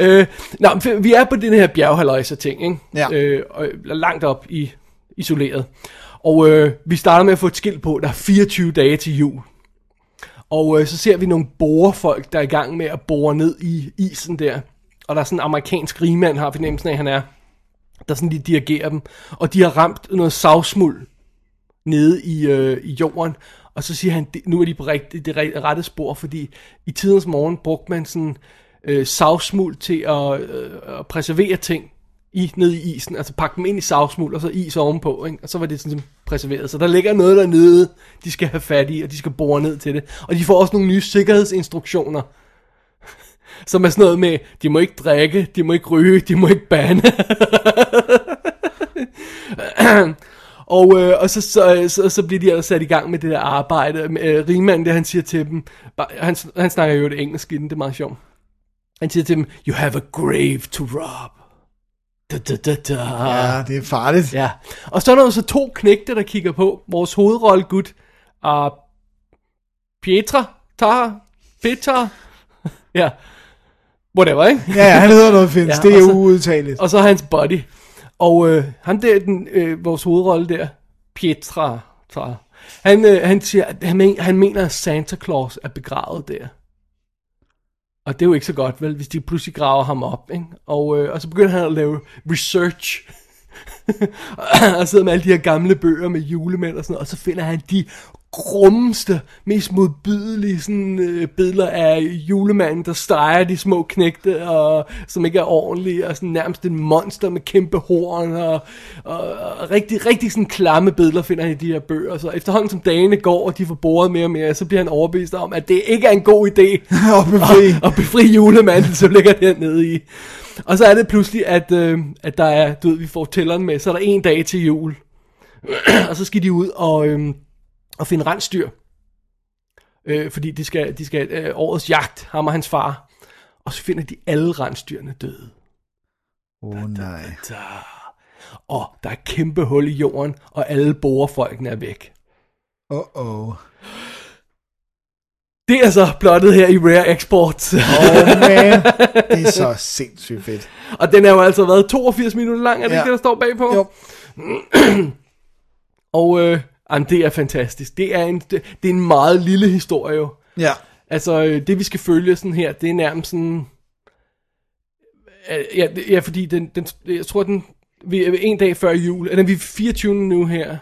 S3: Øh, nå, vi er på den her bjerghalløjse ting, ikke?
S2: Ja.
S3: Øh, og langt op i isoleret. Og øh, vi starter med at få et skilt på, der er 24 dage til jul. Og øh, så ser vi nogle borefolk, der er i gang med at bore ned i isen der. Og der er sådan en amerikansk rigmand, har fornemmelsen af, han er, der sådan lige dirigerer dem. Og de har ramt noget savsmuld nede i, øh, i jorden. Og så siger han, nu er de på rigt, det rette spor, fordi i tidens morgen brugte man sådan øh, savsmuld til at, øh, at preservere ting i, ned i isen. Altså pakke dem ind i savsmuld, og så is ovenpå. Ikke? Og så var det sådan preserveret. Så der ligger noget dernede, de skal have fat i, og de skal bore ned til det. Og de får også nogle nye sikkerhedsinstruktioner. [laughs] Som er sådan noget med, de må ikke drikke, de må ikke ryge, de må ikke bande. [laughs] Og, øh, og så, så, så, så bliver de altså sat i gang med det der arbejde. Øh, Riemann, det han siger til dem, bare, han, han snakker jo det engelsk i den, det er meget sjovt. Han siger til dem, you have a grave to rob. Da, da, da, da.
S2: Ja, det er farligt.
S3: Ja, og så er der jo så to knægte, der kigger på. Vores hovedrolle gut, uh, Pietra, Tara, Petra, ja, whatever, ikke?
S2: Ja, ja, han hedder noget [laughs] finsk.
S3: Ja,
S2: det er uudtageligt.
S3: Og så hans buddy. Og øh, ham der, den, øh, vores hovedrolle der, Pietra, Tra, han, øh, han siger, at han, men, han mener, at Santa Claus er begravet der. Og det er jo ikke så godt, vel, hvis de pludselig graver ham op, ikke? Og, øh, og så begynder han at lave research. [laughs] og sidder med alle de her gamle bøger med julemænd og sådan noget, og så finder han de grummeste, mest modbydelige sådan, øh, billeder af julemanden, der streger de små knægte, og som ikke er ordentlige, og sådan nærmest en monster med kæmpe horn, og, og, og rigtig, rigtig sådan klamme billeder finder han i de her bøger. Så efterhånden som dagene går, og de får boret mere og mere, så bliver han overbevist om, at det ikke er en god idé [laughs]
S2: Og befri.
S3: at, [laughs] at befri julemanden, som ligger dernede i. Og så er det pludselig, at, øh, at der er, du ved, vi får tælleren med, så er der en dag til jul. [clears throat] og så skal de ud og, øh, og finde rensdyr. Øh, fordi de skal, de skal øh, årets jagt, ham og hans far. Og så finder de alle rensdyrene døde.
S2: Åh oh, nej.
S3: Da. Og der er et kæmpe hul i jorden, og alle borefolkene er væk.
S2: Åh, oh, oh.
S3: Det er så plottet her i Rare Exports.
S2: Oh man, [laughs] det er så sindssygt fedt.
S3: og den er jo altså været 82 minutter lang, er det
S2: Ja.
S3: ikke det, der står bagpå?
S2: Jo. [clears throat]
S3: Og øh, jamen, det er fantastisk. Det er, en, det, det er en meget lille historie jo.
S2: Ja.
S3: Altså, øh, det vi skal følge sådan her, det er nærmest sådan... Øh, Ja, ja fordi den, den, jeg tror, den... Vi er en dag før jul. Eller vi er 24 nu her.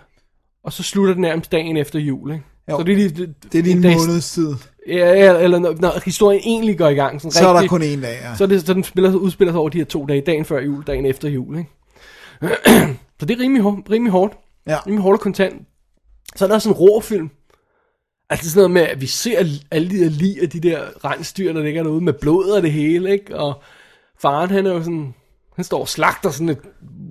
S3: Og så slutter den nærmest dagen efter jul, ikke?
S2: Jo.
S3: Så det er lige, det,
S2: Det er lige en
S3: dag-
S2: måneds tid.
S3: Ja, eller når, når historien egentlig går i gang. Sådan
S2: Så er der
S3: rigtig-
S2: kun en dag, ja.
S3: så, er det, så den spiller, udspiller sig over de her to dage, dagen før jul, dagen efter jul, ikke? [clears throat] så det er rimelig, hår- rimelig hårdt.
S2: Ja.
S3: Rimelig hårdt og kontant. Så er der sådan en rå film. Altså sådan noget med, at vi ser alle de der lige af de der rensdyr, der ligger derude med blod og det hele, ikke? Og faren, han er jo sådan, han står og slagter sådan et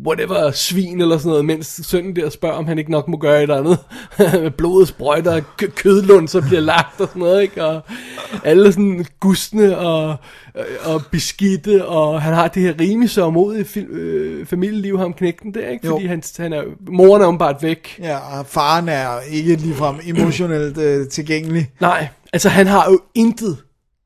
S3: whatever svin eller sådan noget, mens sønnen der spørger, om han ikke nok må gøre et eller andet. [laughs] med blodet sprøjter kø- kødlund, så bliver lagt og sådan noget, ikke? Og alle sådan gustne og, og beskidte, og han har det her rimelig sørgmodige fil- øh, familieliv, ham knægten der, ikke?
S2: Jo.
S3: Fordi han, han er, moren er åbenbart væk.
S2: Ja, og faren er ikke ligefrem emotionelt øh, tilgængelig.
S3: Nej, altså han har jo intet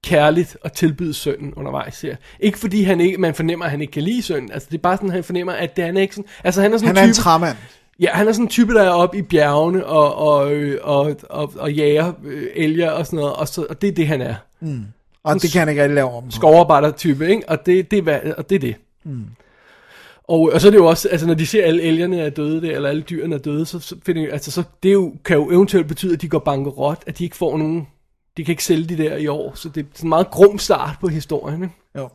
S3: kærligt at tilbyde sønnen undervejs her. Ikke fordi han ikke, man fornemmer, at han ikke kan lide sønnen. Altså det er bare sådan, han fornemmer, at det, han er ikke sådan... Altså han er sådan
S2: Han
S3: en
S2: er en
S3: type...
S2: træmand.
S3: Ja, han er sådan en type, der er oppe i bjergene og, og, øh, og, og, og jager øh, elger og sådan noget, og, så, og det er det, han er.
S2: Og det kan han ikke rigtig lave om.
S3: Skovarbejder-type, ikke? Og det, det, er, og det er det. Mm. Og, og så er det jo også, altså når de ser alle elgerne er døde der, eller alle dyrene er døde, så, så, finder, jeg- altså, så det jo, kan jo eventuelt betyde, at de går bankerot, at de ikke får nogen, de kan ikke sælge de der i år, så det er sådan en meget grum start på historien, ikke?
S2: Jo.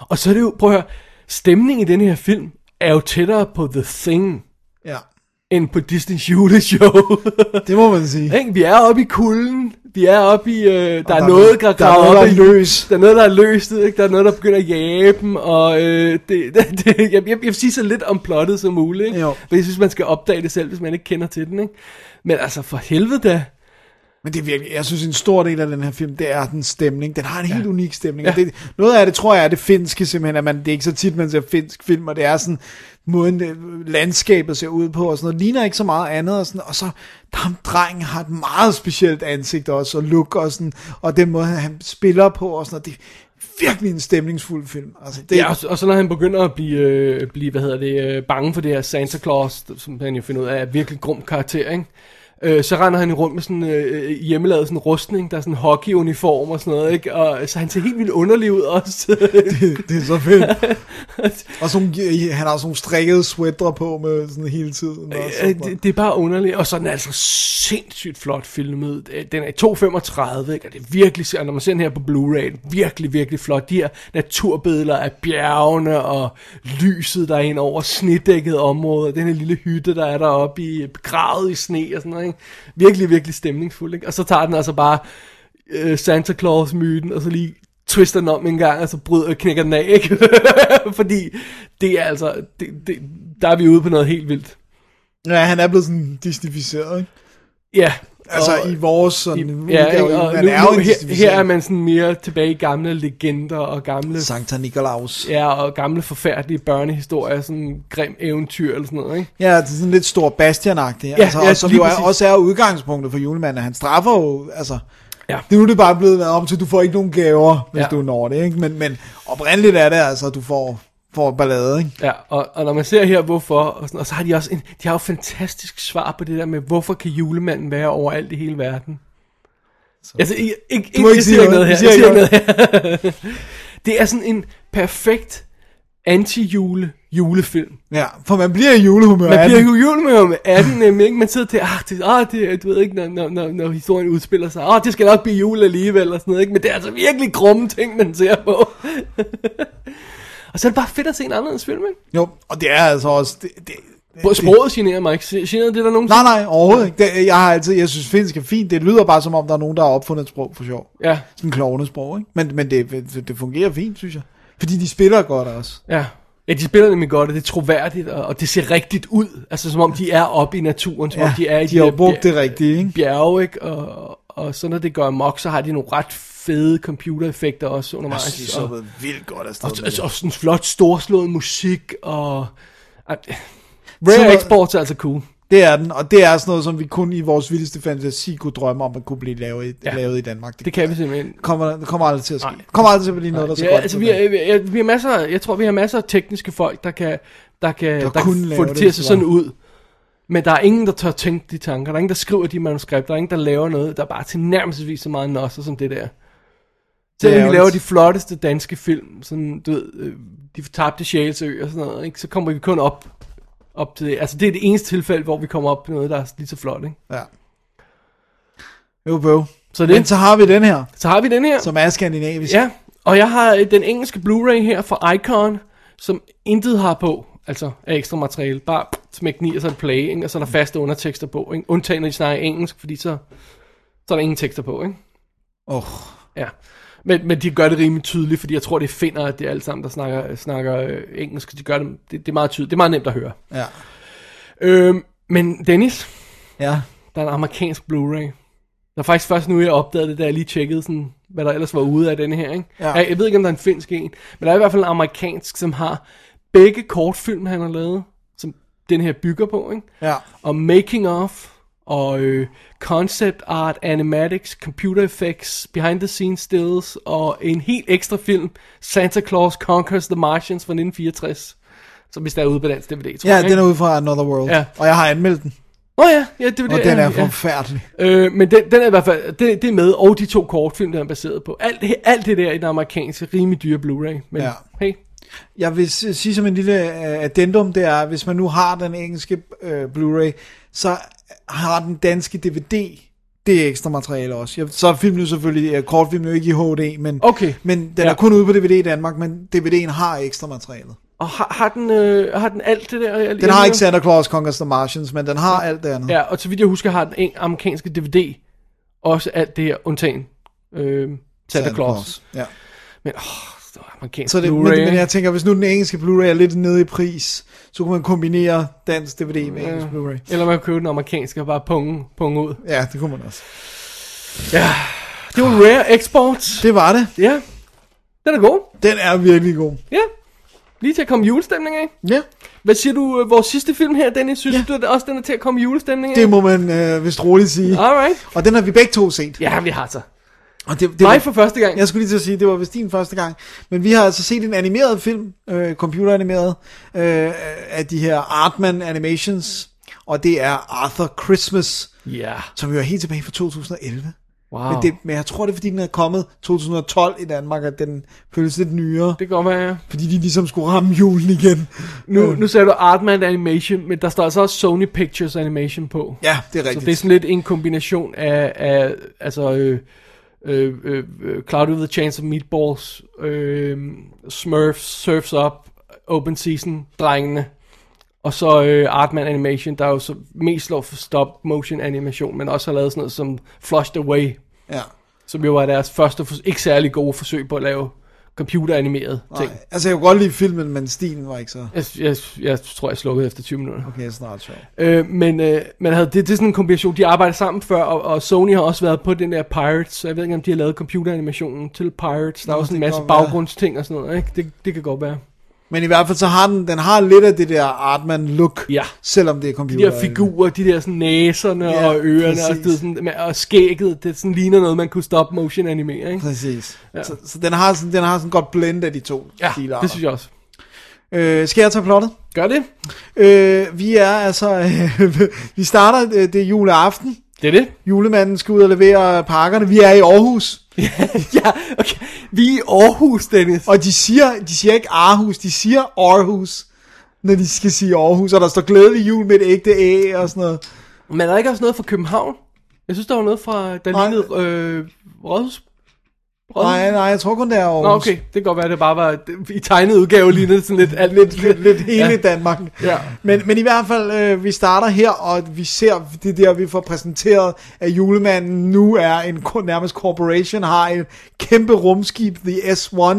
S3: Og så er det jo, prøv at høre, stemningen i den her film er jo tættere på The Thing,
S2: Ja,
S3: end på Disney's juleshow. [laughs]
S2: det må man sige.
S3: Ikke? Vi er oppe i kulden. Vi er oppe i... Øh, der, er
S2: der er
S3: noget, der,
S2: der er noget, der er løs.
S3: Der er noget, der er løst. Ikke? Der er noget, der begynder at jage dem. Og øh, det, [laughs] det, det, jeg, jeg, jeg vil sige så lidt om plottet som muligt. Ikke?
S2: Jo.
S3: For jeg synes, man skal opdage det selv, hvis man ikke kender til den. Ikke? Men altså, for helvede da.
S2: Men det er virkelig, jeg synes en stor del af den her film, det er den stemning. Den har en helt unik stemning.
S3: Ja.
S2: Ja. Det, noget af det tror jeg er det finske simpelthen, at man, det er ikke så tit, man ser finsk film, og det er sådan, måden øh, landskabet ser ud på, og sådan noget, ligner ikke så meget andet, og, sådan, og så ham drengen har et meget specielt ansigt også, og look og sådan, og den måde, han spiller på, og sådan noget, det er virkelig en stemningsfuld film. Altså, det,
S3: Ja, og, så- og så når han begynder at blive, øh, blive hvad hedder det, øh, bange for det her Santa Claus, som han jo finder ud af er virkelig grum karakter, ikke? Øh, så render han rundt med sådan øh, hjemmelavet sådan rustning, der er sådan hockeyuniform og sådan noget, ikke? Og så han ser helt vildt underlig ud også. [laughs]
S2: det, det er så fedt. og sådan, nogle- han har sådan nogle strikkede sweatre på med sådan hele tiden. Og
S3: Øh, det, det er bare underligt, og så er den altså sindssygt flot filmet. Øh, Den er i 2.35, ikke? og det er virkelig, og når man ser den her på Blu-ray, virkelig, virkelig flot. De her naturbilleder af bjergene og lyset, der er ind over snedækket område, og den her lille hytte, der er deroppe i, begravet i sne og sådan noget. Ikke? Virkelig, virkelig stemningsfuld. Ikke? Og så tager den altså bare øh, Santa Claus-myten, og så lige twister den om en gang, og så bryder, knækker den af, ikke? [laughs] Fordi det er altså, det, det, der er vi ude på noget helt vildt.
S2: Ja, han er blevet sådan disnificeret, ikke?
S3: Ja.
S2: Altså
S3: og,
S2: i vores sådan
S3: i, ja,
S2: udgave,
S3: og
S2: man
S3: nu,
S2: er
S3: nu, her, her er man sådan mere tilbage i gamle legender og gamle,
S2: Sankta Nikolaus.
S3: ja, og gamle forfærdelige børnehistorier, sådan grim eventyr eller sådan noget, ikke?
S2: Ja, det er sådan lidt stor bastian ja, altså,
S3: ja,
S2: og som jo er, også er udgangspunktet for julemanden. Han straffer jo, altså...
S3: Ja.
S2: Det er nu det bare blevet om til, du får ikke nogen gaver, hvis
S3: Ja.
S2: ja. du når det, ikke? Men, men oprindeligt er det altså, at du får, får ballade, ikke?
S3: Ja, og, og når man ser her, hvorfor, og, sådan, og så har de også en, de har jo fantastisk svar på det der med, hvorfor kan julemanden være overalt i hele verden? Altså, ikke, ikke,
S2: må ikke
S3: jeg
S2: sige
S3: ikke
S2: noget.
S3: noget her.
S2: Siger ikke
S3: ikke noget her. [laughs] det er sådan en perfekt anti-jule julefilm.
S2: Ja, for man bliver i julehumør
S3: Man bliver jo jul med om 18 nemlig, ikke? Man sidder til, ah, det, ah, det, du ved ikke, når, når, når, når historien udspiller sig, ah, det skal nok blive jul alligevel, og sådan noget, ikke? Men det er altså virkelig grumme ting, man ser på. [laughs] og så er det bare fedt at se en anderledes film, ikke?
S2: Jo, og det er altså også... Det, det,
S3: Både Sproget generer mig ikke. Generer det der nogen?
S2: nej, nej, overhovedet ikke. Det, jeg har altid, jeg synes finsk er fint. Det lyder bare som om, der er nogen, der har opfundet et sprog for sjov.
S3: Ja,
S2: Sådan en klovnesprog, ikke? Men, men det, det, det fungerer fint, synes jeg. Fordi de spiller godt også.
S3: ja. Ja, de spiller nemlig godt, og det er troværdigt, og, og det ser rigtigt ud. Altså, som om de er oppe i naturen, som om de er i
S2: de har jo
S3: der
S2: brugt det rigtige, ikke?
S3: bjerge, ikke? Og, og så når det går amok, så har de nogle ret fede computereffekter også
S2: Jeg
S3: undervejs.
S2: synes, de så
S3: og,
S2: vildt godt afsted.
S3: og, og,
S2: det.
S3: og sådan flot, storslået musik, og... at,
S2: Så
S3: Rare
S2: var-
S3: Exports er altså cool.
S2: Det er den, og det er sådan noget, som vi kun i vores vildeste fantasi kunne drømme om, at kunne blive lavet i,
S3: Ja.
S2: lavet i Danmark.
S3: Det kan vi simpelthen.
S2: kommer, det kommer aldrig til at ske.
S3: Nej.
S2: Det kommer aldrig til at blive noget, der er så
S3: Ja,
S2: godt.
S3: altså, vi,
S2: det.
S3: er, vi, er, vi har masser, jeg tror, vi har masser af tekniske folk, der kan, der kan, der
S2: kunne
S3: kan få det
S2: det,
S3: til at se
S2: det
S3: sådan ud. Men der er ingen, der tør tænke de tanker. Der er ingen, der skriver de manuskripter. Der er ingen, der laver noget, der er bare tilnærmelsesvis så meget nosser som det der. Selvom vi
S2: ærgerligt.
S3: laver de flotteste danske film, sådan, du ved, øh, de fortabte sjælsø og sådan noget, ikke? så kommer vi kun op, op til det. Altså, det er det eneste tilfælde, hvor vi kommer op på noget, der er lige så flot, ikke?
S2: Ja. Jo, bro.
S3: Så det,
S2: Men så har vi den her,
S3: så har vi den her.
S2: som er skandinavisk.
S3: Ja, og jeg har øh, den engelske Blu-ray her fra Icon, som intet har på, altså af ekstra materiale. Bare smæk den i, og så er det play, ikke? og så er der faste undertekster på. Ikke? Undtagen, når de snakker engelsk, fordi så, så er der ingen tekster på. Ikke?
S2: Oh,
S3: Ja. Men, men de gør det rimelig tydeligt, fordi jeg tror, det finder, at det er alle sammen, der snakker, snakker øh, engelsk. De gør det, det, det er meget tydeligt. Det er meget nemt at høre.
S2: ja.
S3: Øhm, men Dennis,
S2: Ja.
S3: der er en amerikansk Blu-ray. Der er faktisk først nu, jeg opdagede det, da jeg lige tjekkede, sådan, hvad der ellers var ude af denne her. Ikke?
S2: Ja.
S3: Jeg, jeg ved ikke, om der er en finsk en, men der er i hvert fald en amerikansk, som har begge kortfilm, han har lavet, som den her bygger på, ikke?
S2: Ja.
S3: og making of, og øh, concept art, animatics, computer effects, behind the scenes stills, og en helt ekstra film, Santa Claus Conquers the Martians fra 1964, som der er ude på dansk DVD, tror
S2: Ja,
S3: jeg.
S2: den er ude fra Another World.
S3: Ja.
S2: Og jeg har anmeldt den,
S3: oh, ja, ja, det det.
S2: og den
S3: ja,
S2: er
S3: ja.
S2: forfærdelig.
S3: Øh, men den, den er i hvert fald, det, det er med, og de to kortfilm, der er baseret på. Alt, alt det der i den amerikanske, rimelig dyre Blu-ray. Men
S2: Ja.
S3: hey,
S2: Jeg vil sige som en lille øh, addendum, det er, hvis man nu har den engelske øh, Blu-ray, så har den danske DVD det er ekstra materiale også. Jeg, så er filmen selvfølgelig, øh, kortfilmen er jo ikke i HD, men,
S3: Okay.
S2: men den
S3: Ja.
S2: er kun ude på DVD i Danmark, men DVD'en har ekstra materialet.
S3: og har, har, den, øh, har den alt det der? Jeg,
S2: Den har ikke Santa Claus Conquers the Martians, men den har alt det andet.
S3: Ja, og så vidt jeg husker, har den en, amerikanske DVD også alt det her, undtagen øh, Santa, Claus.
S2: Ja.
S3: Men, åh, amerikansk
S2: Så det, men,
S3: Blu-ray.
S2: men jeg tænker, hvis nu den engelske Blu-ray er lidt nede i pris, så kunne man kombinere dansk DVD med engelsk Blu-ray.
S3: Eller man kan købe den amerikanske og bare punge, punge ud.
S2: Ja, det kunne man også.
S3: Ja, det var Rare Exports.
S2: Det var det.
S3: Ja, den er god.
S2: Den er virkelig god.
S3: Ja, lige til at komme julestemning af.
S2: Ja,
S3: Hvad siger du, øh, vores sidste film her, Dennis? Synes ja. du også, den er til at komme julestemning af?
S2: det må man øh, vist roligt sige.
S3: Alright.
S2: Og den har vi begge to set.
S3: Ja, vi har så.
S2: Og det, det
S3: Mig
S2: var,
S3: for første gang.
S2: jeg skulle lige til at sige, det var vist din første gang. Men vi har altså set en animeret film, øh, computeranimeret, øh, af de her Artman Animations. Og det er Arthur Christmas,
S3: Ja.
S2: som jo er helt tilbage fra 2011.
S3: Wow.
S2: Men, det, men jeg tror, det er fordi, den er kommet 2012 i Danmark, at den føles lidt nyere.
S3: Det godt være, ja.
S2: Fordi de ligesom skulle ramme julen igen.
S3: Nu, nu sagde du Artman Animation, men der står altså også Sony Pictures Animation på.
S2: Ja, det er
S3: Så
S2: rigtigt.
S3: det er sådan lidt en kombination af, af altså, øh, øh, øh, øh, Cloud with the Chance of Meatballs, øh, Smurfs, Surfs Up, Open Season, drengene, og så øh, Artman Animation, der er jo så mest slår for stop motion animation, men også har lavet sådan noget som Flushed Away,
S2: Ja.
S3: som jo var deres første, ikke særlig gode forsøg på at lave computeranimeret ting.
S2: Nej, altså jeg kunne godt lide filmen, men stilen var ikke så...
S3: Jeg, jeg, jeg tror, jeg slukkede efter 20 minutter.
S2: Okay, snart sjov.
S3: Øh, men øh, men havde, det, det er sådan en kombination, de arbejder sammen før, og, og Sony har også været på den der Pirates, så jeg ved ikke, om de har lavet computeranimationen til Pirates. Der er
S2: Nå,
S3: også en
S2: det
S3: masse baggrundsting og sådan noget, ikke? Det, det kan godt være.
S2: Men i hvert fald så har den, den har lidt af det der Artman-look,
S3: Ja.
S2: selvom det er
S3: De
S2: computer.
S3: der figurer, de der sådan næserne
S2: Ja,
S3: og ørerne, og,
S2: præcis.
S3: det, er sådan, og skægget, det sådan ligner noget, man kunne stop motion animere, ikke?
S2: Præcis. Ja. Så, så den, har sådan, den har sådan godt blend af de to
S3: Ja,
S2: stilarter.
S3: det synes jeg også.
S2: Øh, skal jeg tage plottet?
S3: Gør det?
S2: Øh, vi er altså... Øh, [laughs] vi starter, øh, det er juleaften.
S3: Det er det.
S2: Julemanden skal ud og levere pakkerne. Vi er i Aarhus. [laughs]
S3: ja, okay. Vi er i Aarhus, Dennis.
S2: Og de siger, de siger ikke Aarhus, de siger Aarhus, når de skal sige Aarhus. Og der står glædelig jul med et ægte æ og sådan noget.
S3: Men er der ikke også noget fra København? Jeg synes, der var noget fra, der
S2: Nej.
S3: lignede øh, Rådhus.
S2: Nej, nej, jeg tror kun det er Aarhus.
S3: Nå, okay. Det kan godt være, det bare var, i tegnet udgave lignede sådan lidt, alt lidt,
S2: lidt, lidt [laughs] hele
S3: Ja.
S2: Danmark.
S3: Ja.
S2: Men, men i hvert fald, øh, vi starter her, og vi ser det der, vi får præsenteret, at julemanden nu er en ko- nærmest corporation, har et kæmpe rumskib, The S1,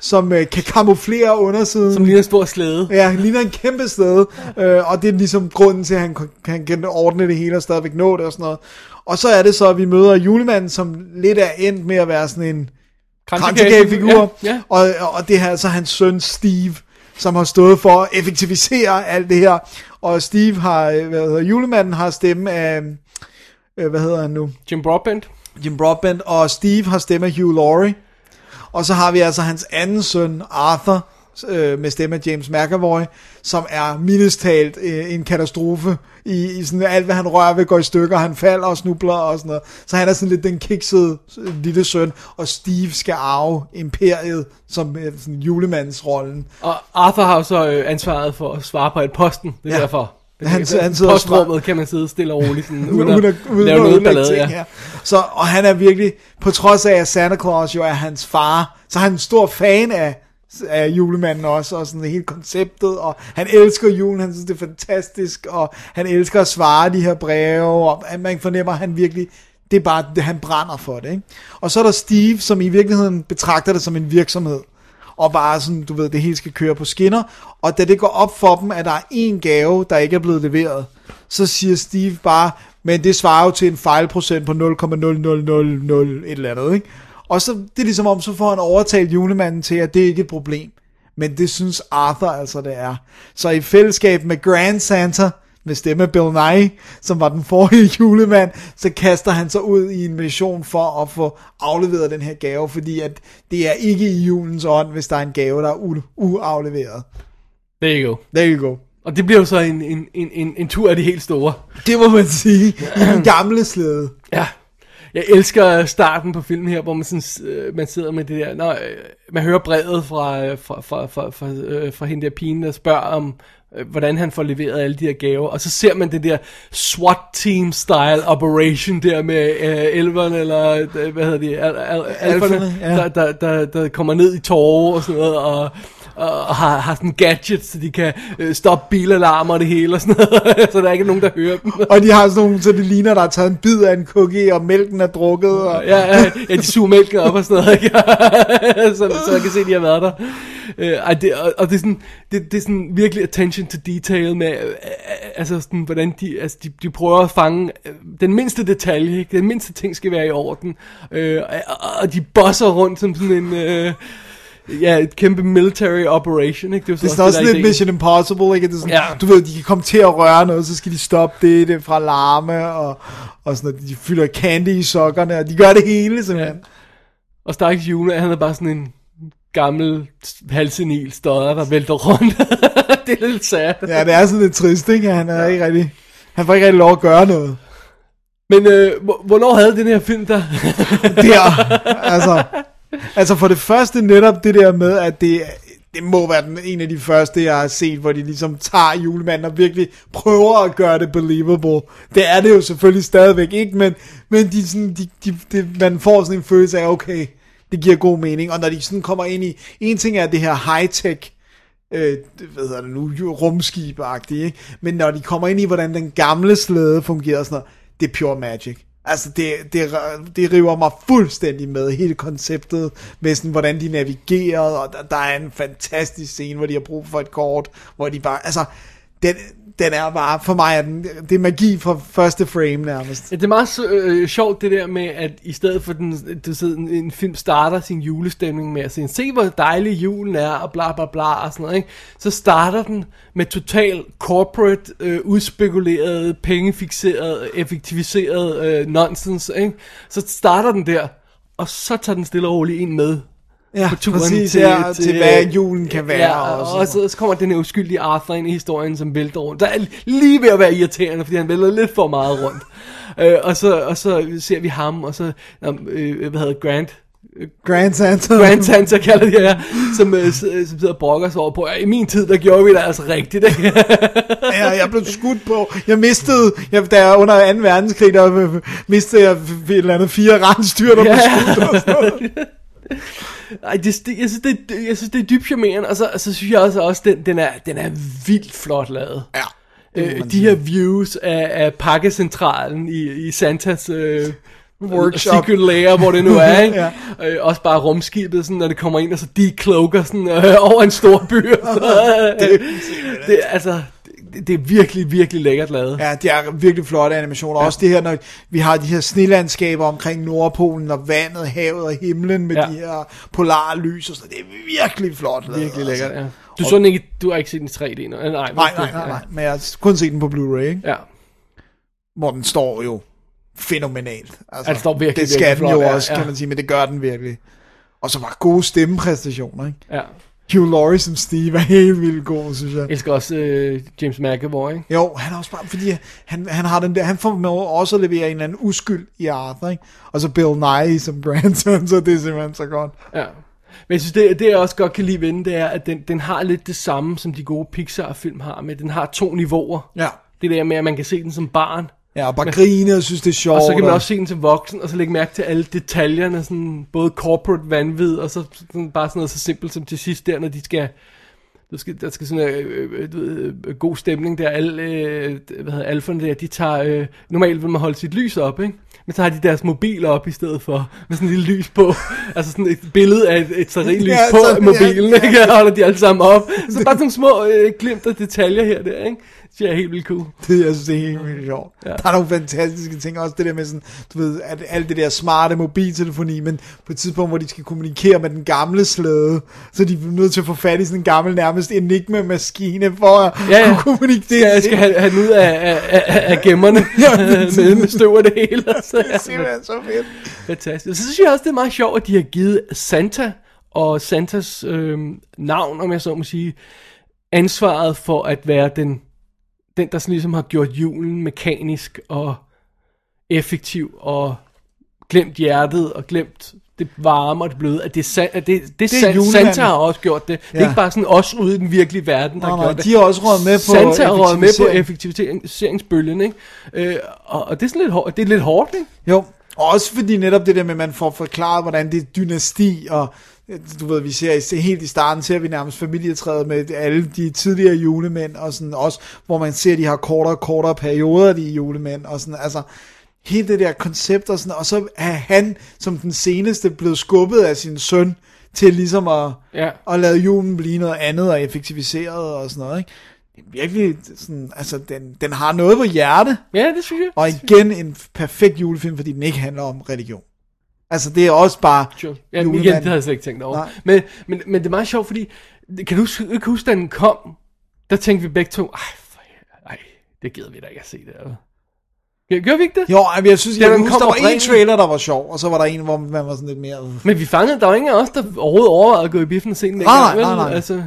S2: som øh, kan kamuflere undersiden.
S3: som ligner en stor slæde.
S2: Ja, han ligner en kæmpe sted, øh, og det er ligesom grunden til, at han kan- han kan ordne det hele og stadigvæk nå det og sådan noget. Og så er det så, at vi møder julemanden, som lidt er endt med at være sådan en kransekagefigur,
S3: Ja, ja.
S2: og, og det her er så hans søn Steve, som har stået for at effektivisere alt det her. Og Steve har, øh, hvad hedder, julemanden har stemme af, øh, hvad hedder han nu?
S3: Jim Broadbent.
S2: Jim Broadbent, og Steve har stemme af Hugh Laurie. Og så har vi altså hans anden søn, Arthur, øh, med stemme af James McAvoy, som er mildest talt øh, en katastrofe i, i sådan alt, hvad han rører ved, går i stykker, han falder og snubler og sådan noget. Så han er sådan lidt den kiksede øh, lille søn, og Steve skal arve imperiet som øh, sådan julemandsrollen.
S3: Og Arthur har jo så øh, ansvaret for at svare på et posten. Det er
S2: Ja.
S3: derfor. [laughs] Det
S2: Han-
S3: er-
S2: han sidder
S3: Postrummet kan man sidde stille og roligt, sådan, [laughs] uden,
S2: uden
S3: at,
S2: uden
S3: lave noget ballade.
S2: ting,
S3: Ja.
S2: ja. Så, og han er virkelig, på trods af at Santa Claus jo er hans far, så er han en stor fan af, af julemanden også, og sådan hele konceptet, og han elsker julen, han synes det er fantastisk, og han elsker at svare de her breve, og man fornemmer, at han virkelig, det er bare, det, han brænder for det, ikke? Og så er der Steve, som i virkeligheden betragter det som en virksomhed, og bare sådan, du ved, det hele skal køre på skinner, og da det går op for dem, at der er en gave, der ikke er blevet leveret, så siger Steve bare, men det svarer jo til en fejlprocent på 0,0000 et eller andet, ikke? Og så, det er ligesom om, så får han overtalt julemanden til, at det ikke er et problem. Men det synes Arthur altså, det er. Så i fællesskab med Grand Santa, med stemme Bill Nye, som var den forrige [laughs] julemand, så kaster han sig ud i en mission for at få afleveret den her gave, fordi at det er ikke i julens ånd, hvis der er en gave, der er u- uafleveret.
S3: There you go.
S2: There you go.
S3: Og det bliver jo så en, en, en, en, en tur af de helt store.
S2: Det må man sige. I den gamle slæde.
S3: Ja. Jeg elsker starten på filmen her, hvor man, sådan, øh, man sidder med det der, når, øh, man hører brevet fra, øh, fra, fra, fra, fra, øh, fra hende der pigen, der spørger om, øh, hvordan han får leveret alle de her gaver, og så ser man det der SWAT team style operation der med øh, elverne, eller øh, hvad hedder de, al, al, alferne,
S2: Alferne, ja.
S3: der, der, der, der kommer ned i tårer og sådan noget, og og har, har sådan gadgets, så de kan øh, stoppe bilalarmer og det hele og sådan noget, [laughs] så der er ikke nogen, der hører dem. [laughs]
S2: Og de har sådan nogle, så det ligner, der er taget en bid af en cookie, og mælken er drukket. Og...
S3: Ja, ja, ja, de suger mælken op og sådan noget, ikke? [laughs] så, så jeg kan se, at de har været der. Øh, ej, det, og, og det er sådan, det, det er sådan virkelig attention to detail med, øh, øh, altså sådan, hvordan de, altså de, de prøver at fange øh, den mindste detalje, ikke? Den mindste ting skal være i orden. Øh, og, og de bosser rundt som sådan en, øh, ja, et kæmpe military operation, ikke?
S2: Det er sådan også
S3: der
S2: lidt
S3: ideen.
S2: Mission Impossible, ikke? Det er sådan,
S3: Ja.
S2: Du ved, de kan komme til at røre noget, så skal de stoppe det, det fra larme, og, og sådan noget. De fylder candy i sokkerne, og de gør det hele, simpelthen.
S3: Og Stakkels Jule, han er bare sådan en gammel halsenil stodder, der vælter rundt. [laughs] det er lidt sad.
S2: Ja, det er sådan lidt trist, ikke? Han er ikke rigtig... Han får ikke rigtig lov at gøre noget.
S3: Men øh, hvor- hvornår havde den her film der?
S2: Der, [laughs] altså... Altså for det første netop det der med, at det, det må være den, en af de første, jeg har set, hvor de ligesom tager julemanden og virkelig prøver at gøre det believable. Det er det jo selvfølgelig stadigvæk ikke, men, men de, sådan, de, de, de, man får sådan en følelse af, okay, det giver god mening. Og når de sådan kommer ind i, en ting er det her high-tech, øh, hvad hedder det nu, jo- rumskib ikke? Men når de kommer ind i, hvordan den gamle slæde fungerer, sådan noget, det er pure magic. Altså, det, det, det river mig fuldstændig med, hele konceptet med sådan, hvordan de navigerede, og der, der er en fantastisk scene, hvor de har brug for et kort, hvor de bare, altså, den, den er bare, for mig er den, det er magi fra første frame nærmest.
S3: Ja, det er meget øh, sjovt det der med, at i stedet for den, du ved, en, en film starter sin julestemning med at sige, se hvor dejlig julen er, og bla bla bla og sådan noget, ikke? så starter den med total corporate, øh, udspekuleret, pengefixeret, effektiviseret øh, nonsense, ikke? så starter den der, og så tager den stille og roligt ind med
S2: Ja,
S3: på turen
S2: præcis,
S3: til,
S2: ja, til hvad julen kan være
S3: Ja,
S2: og
S3: og, så, så kommer den her uskyldige Arthur ind i historien, som vælter rundt. Der er lige ved at være irriterende, fordi han vælter lidt for meget rundt. [laughs] Øh, og, så, og så ser vi ham, og så, øh, hvad hedder Grant,
S2: Grand Santa.
S3: Grand Santa kalder de her, som, øh, øh, som sidder og brokker sig over på, "Ja, i min tid, der gjorde vi det altså rigtigt, ikke?
S2: Ja, jeg blev [laughs] skudt på. Jeg mistede, jeg, da jeg under 2. verdenskrig, der øh, mistede jeg et eller andet fire rensdyr, der blev skudt. og sådan noget. [laughs]
S3: Ej, det, det, jeg, synes, det, det- jeg synes, det er dybt charmerende, og så, og så synes jeg også, også den, den, er, den er vildt flot lavet.
S2: Ja.
S3: Øh, de her views af, af pakkecentralen i, i Santas øh, [laughs]
S2: Workshop.
S3: secret lair, hvor det nu er, [laughs] ikke?
S2: Ja.
S3: øh, også bare rumskibet, sådan, når det kommer ind, og så decloaker sådan, øh, [laughs] over en stor by. noget. det, det, altså, det, er virkelig, virkelig lækkert lavet.
S2: Ja, det er virkelig flotte animationer. Også det her, når vi har de her snelandskaber omkring Nordpolen, og vandet, havet og himlen med
S3: Ja.
S2: de her polarlys og sådan Det er virkelig flot lavet.
S3: Virkelig lækkert,
S2: altså.
S3: ja. Du, så den ikke, du har ikke set den i 3D nu? Øh, Nej,
S2: Nej, nej, nej, nej. Men jeg har kun set den på Blu-ray, ikke?
S3: Ja.
S2: hvor den står jo fænomenalt. Altså,
S3: Ja, den står virkelig,
S2: det skal
S3: virkelig
S2: den jo
S3: flot, ja,
S2: også,
S3: ja.
S2: kan man sige, men det gør den virkelig. Og så var gode stemmepræstationer, ikke?
S3: ja.
S2: Hugh Laurie som Steve er helt vildt god, synes jeg.
S3: Jeg elsker også øh, James McAvoy, ikke?
S2: Jo, han er også bare, fordi han, han har den der, han får med også at levere en eller anden uskyld i Arthur, ikke? Og så Bill Nye som grandson, [laughs] så det er simpelthen så godt.
S3: Ja. Men jeg synes, det, det jeg også godt kan lide ved den, det er, at den, den har lidt det samme, som de gode Pixar-film har, med den har to niveauer.
S2: Ja.
S3: Det der med, at man kan se den som barn,
S2: Ja, og bare grine og synes, det er sjovt.
S3: og så kan man også se den som voksen, og så lægge mærke til alle detaljerne, sådan både corporate vanvid, og så sådan, bare sådan noget så simpelt som til sidst der, når de skal... Der skal, der skal sådan en øh, øh, ved, øh, god stemning der. Alle, øh, hvad hedder alferne der, de tager... Øh, normalt vil man holde sit lys op, ikke? Men så har de deres mobiler op i stedet for, med sådan en lille lys på. [laughs] altså sådan et billede af et, et stearinlys
S2: Ja,
S3: på
S2: sådan,
S3: mobilen,
S2: ja,
S3: ja, ikke? Og holder de alle sammen op. Så bare sådan små øh, glimt af detaljer her der, ikke? Det er helt vildt cool.
S2: Det, jeg synes, det er helt vildt sjovt.
S3: Ja.
S2: Ja. Der er nogle fantastiske ting, også det der med sådan, du ved, at alt det der smarte mobiltelefoni, men på et tidspunkt, hvor de skal kommunikere med den gamle slæde, så de er nødt til at få fat i sådan en gammel, nærmest enigma-maskine, for at
S3: Ja, ja.
S2: kunne kommunikere.
S3: Jeg skal have, have den ud af, af, af, af gemmerne [laughs] [laughs] med, med støv og det hele. Så, [laughs]
S2: Det
S3: ja,
S2: er simpelthen så fedt.
S3: fantastisk. Så synes jeg også, det er meget sjovt, at de har givet Santa og Santas øh, navn, om jeg så må sige, ansvaret for at være den, den der sådan ligesom har gjort julen mekanisk og effektiv og glemt hjertet og glemt det varme og det bløde, at det, er Sa- at det, det, det San. Santa har også gjort det. Det er
S2: Ja.
S3: ikke bare sådan os ude i den virkelige verden, der
S2: Nej,
S3: har
S2: nej,
S3: gjort det.
S2: de har også råd med på
S3: Santa har råd med på
S2: effektivisering.
S3: effektiviseringsbølgen, ikke? Øh, og, og det er sådan lidt hårdt, det er lidt hårdt, ikke?
S2: Jo, og også fordi netop det der med, at man får forklaret, hvordan det er dynasti, og du ved, vi ser i- helt i starten, ser vi nærmest familietræet med alle de tidligere julemænd, og sådan også, hvor man ser, at de har kortere og kortere perioder, de julemænd, og sådan, altså, hele det der koncept, og sådan, og så er han, som den seneste, blevet skubbet af sin søn, til ligesom at,
S3: Ja.
S2: at lade julen blive noget andet, og effektiviseret, og sådan noget, ikke? Virkelig sådan, altså, den, den har noget på hjerte,
S3: Ja, det synes jeg.
S2: og igen en perfekt julefilm, fordi den ikke handler om religion. Altså, det er også bare
S3: Sure. Ja, men igen, det havde jeg slet ikke tænkt over.
S2: Nej.
S3: Men, men, men det er meget sjovt, fordi, kan du du huske, da den kom, der tænkte vi begge to, ej, for, ej det gider vi da ikke at se det. eller? Gør, vi ikke det?
S2: Jo, ej, jeg synes,
S3: Ja,
S2: jeg
S3: den
S2: husker,
S3: kom
S2: der var en trailer, der var sjov, og så var der en, hvor man var sådan lidt mere...
S3: Men vi fangede, der var ingen af os, der overhovedet overvejede at gå i biffen og se den
S2: Nej, nej, nej.
S3: Altså,